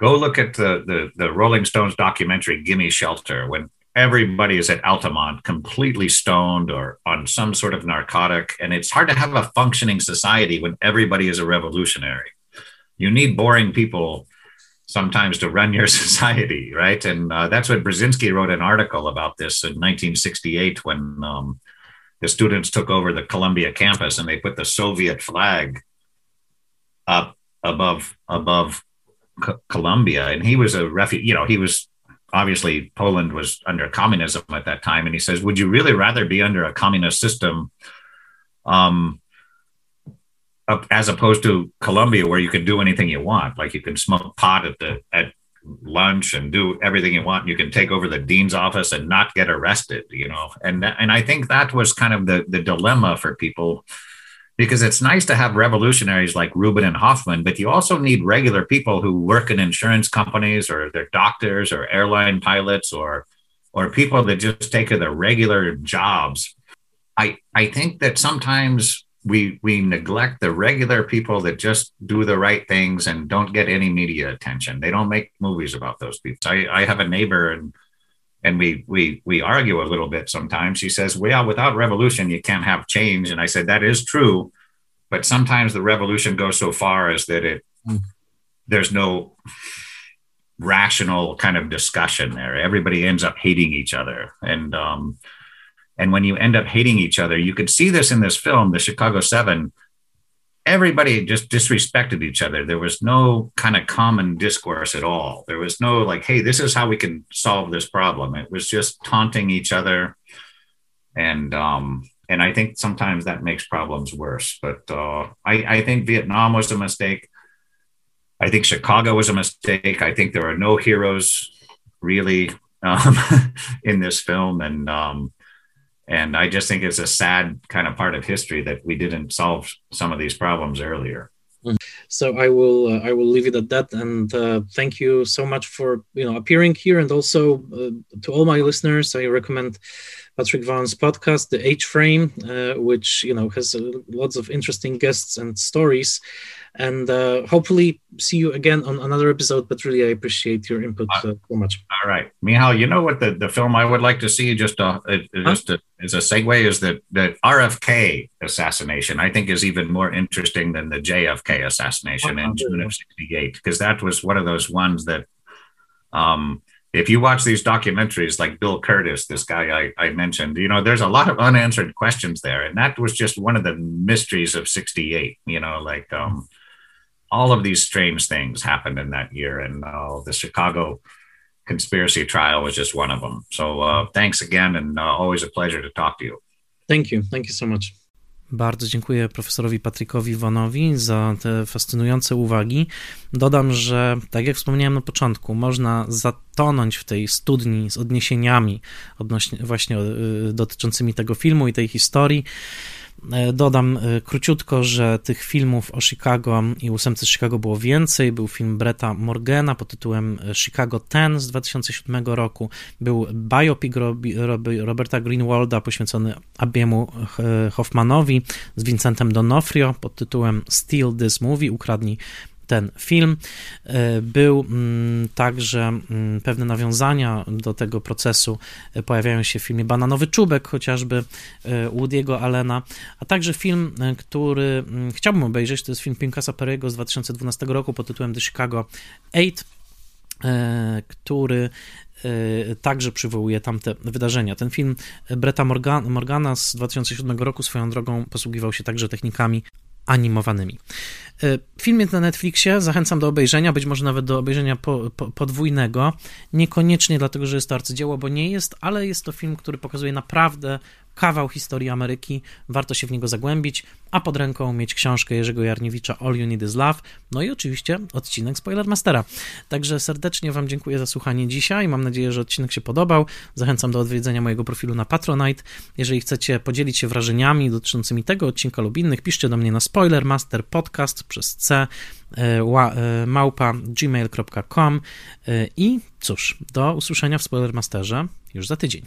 go look at the the, the Rolling Stones documentary "Gimme Shelter" when everybody is at Altamont completely stoned or on some sort of narcotic. And it's hard to have a functioning society when everybody is a revolutionary. You need boring people sometimes to run your society, right? And uh, that's what Brzezinski wrote an article about this in 1968 when um, the students took over the Columbia campus and they put the Soviet flag up above above C- Columbia. And he was a refugee, you know, he was obviously Poland was under communism at that time, and he says, "Would you really rather be under a communist system, um, as opposed to Columbia, where you can do anything you want? Like you can smoke pot at the at lunch and do everything you want. You can take over the dean's office and not get arrested, you know. And and I think that was kind of the the dilemma for people because it's nice to have revolutionaries like Rubin and Hoffman, but you also need regular people who work in insurance companies or they're doctors or airline pilots or or people that just take their regular jobs. I I think that sometimes we we neglect the regular people that just do the right things and don't get any media attention. They don't make movies about those people. I, I have a neighbor and and we we we argue a little bit sometimes. She says, "Well, without revolution, you can't have change." And I said, "That is true, but sometimes the revolution goes so far as that it mm. there's no rational kind of discussion there. Everybody ends up hating each other, and um, and when you end up hating each other, you could see this in this film, The Chicago Seven everybody just disrespected each other. There was no kind of common discourse at all. There was no like, hey, this is how we can solve this problem. It was just taunting each other. And um, and I think sometimes that makes problems worse. But uh, I, I think Vietnam was a mistake. I think Chicago was a mistake. I think there are no heroes really um, in this film. And um, and I just think it's a sad kind of part of history that we didn't solve some of these problems earlier. So I will uh, I will leave it at that, and uh, thank you so much for you know appearing here, and also uh, to all my listeners, I recommend Patrick Vaughan's podcast, The H Frame, uh, which you know has uh, lots of interesting guests and stories. And uh, hopefully see you again on another episode. But really, I appreciate your input uh, so much. All right, Michal. You know what the, the film I would like to see just uh, just huh? as a segue is that the RFK assassination. I think is even more interesting than the JFK assassination in June of '68 because that was one of those ones that. Um, if you watch these documentaries like Bill Curtis, this guy I, I, mentioned, you know, there's a lot of unanswered questions there. And that was just one of the mysteries of 68, you know, like um, all of these strange things happened in that year. And uh, the Chicago conspiracy trial was just one of them. So uh, thanks again. And uh, always a pleasure to talk to you. Thank you. Thank you so much. Bardzo dziękuję profesorowi Patrykowi Wanowi za te fascynujące uwagi. Dodam, że tak jak wspomniałem na początku, można zatonąć w tej studni z odniesieniami odnośnie właśnie y, dotyczącymi tego filmu i tej historii. E, dodam e, króciutko, że tych filmów o Chicago i ósemce Chicago było więcej. Był film Bretta Morgana pod tytułem e, Chicago Ten z 2007 roku. Był biopic Roberta Greenwalda poświęcony Abiemu Hoffmanowi z Vincentem Donofrio pod tytułem Steal This Movie, ukradnij ten film. E, był mm, także mm, pewne nawiązania do tego procesu e, pojawiają się w filmie Bananowy Czubek, chociażby e, Woody'ego Allena, a także film, który mm, chciałbym obejrzeć, to jest film Pinkasa Perry'ego z 2012 roku pod tytułem The Chicago 8, który także przywołuje tamte wydarzenia. Ten film Bretta Morgana z 2007 roku swoją drogą posługiwał się także technikami animowanymi. E, film jest na Netflixie, zachęcam do obejrzenia, być może nawet do obejrzenia po, po, podwójnego. Niekoniecznie dlatego, że jest to arcydzieło, bo nie jest, ale jest to film, który pokazuje naprawdę kawał historii Ameryki, warto się w niego zagłębić, a pod ręką mieć książkę Jerzego Jarniewicza All You Need Is Love, no i oczywiście odcinek Spoilermastera. Także serdecznie Wam dziękuję za słuchanie dzisiaj, mam nadzieję, że odcinek się podobał. Zachęcam do odwiedzenia mojego profilu na Patronite. Jeżeli chcecie podzielić się wrażeniami dotyczącymi tego odcinka lub innych, piszcie do mnie na Spoilermaster Podcast przez C e, e, małpa gmail.com e, i cóż, do usłyszenia w Spoilermasterze już za tydzień.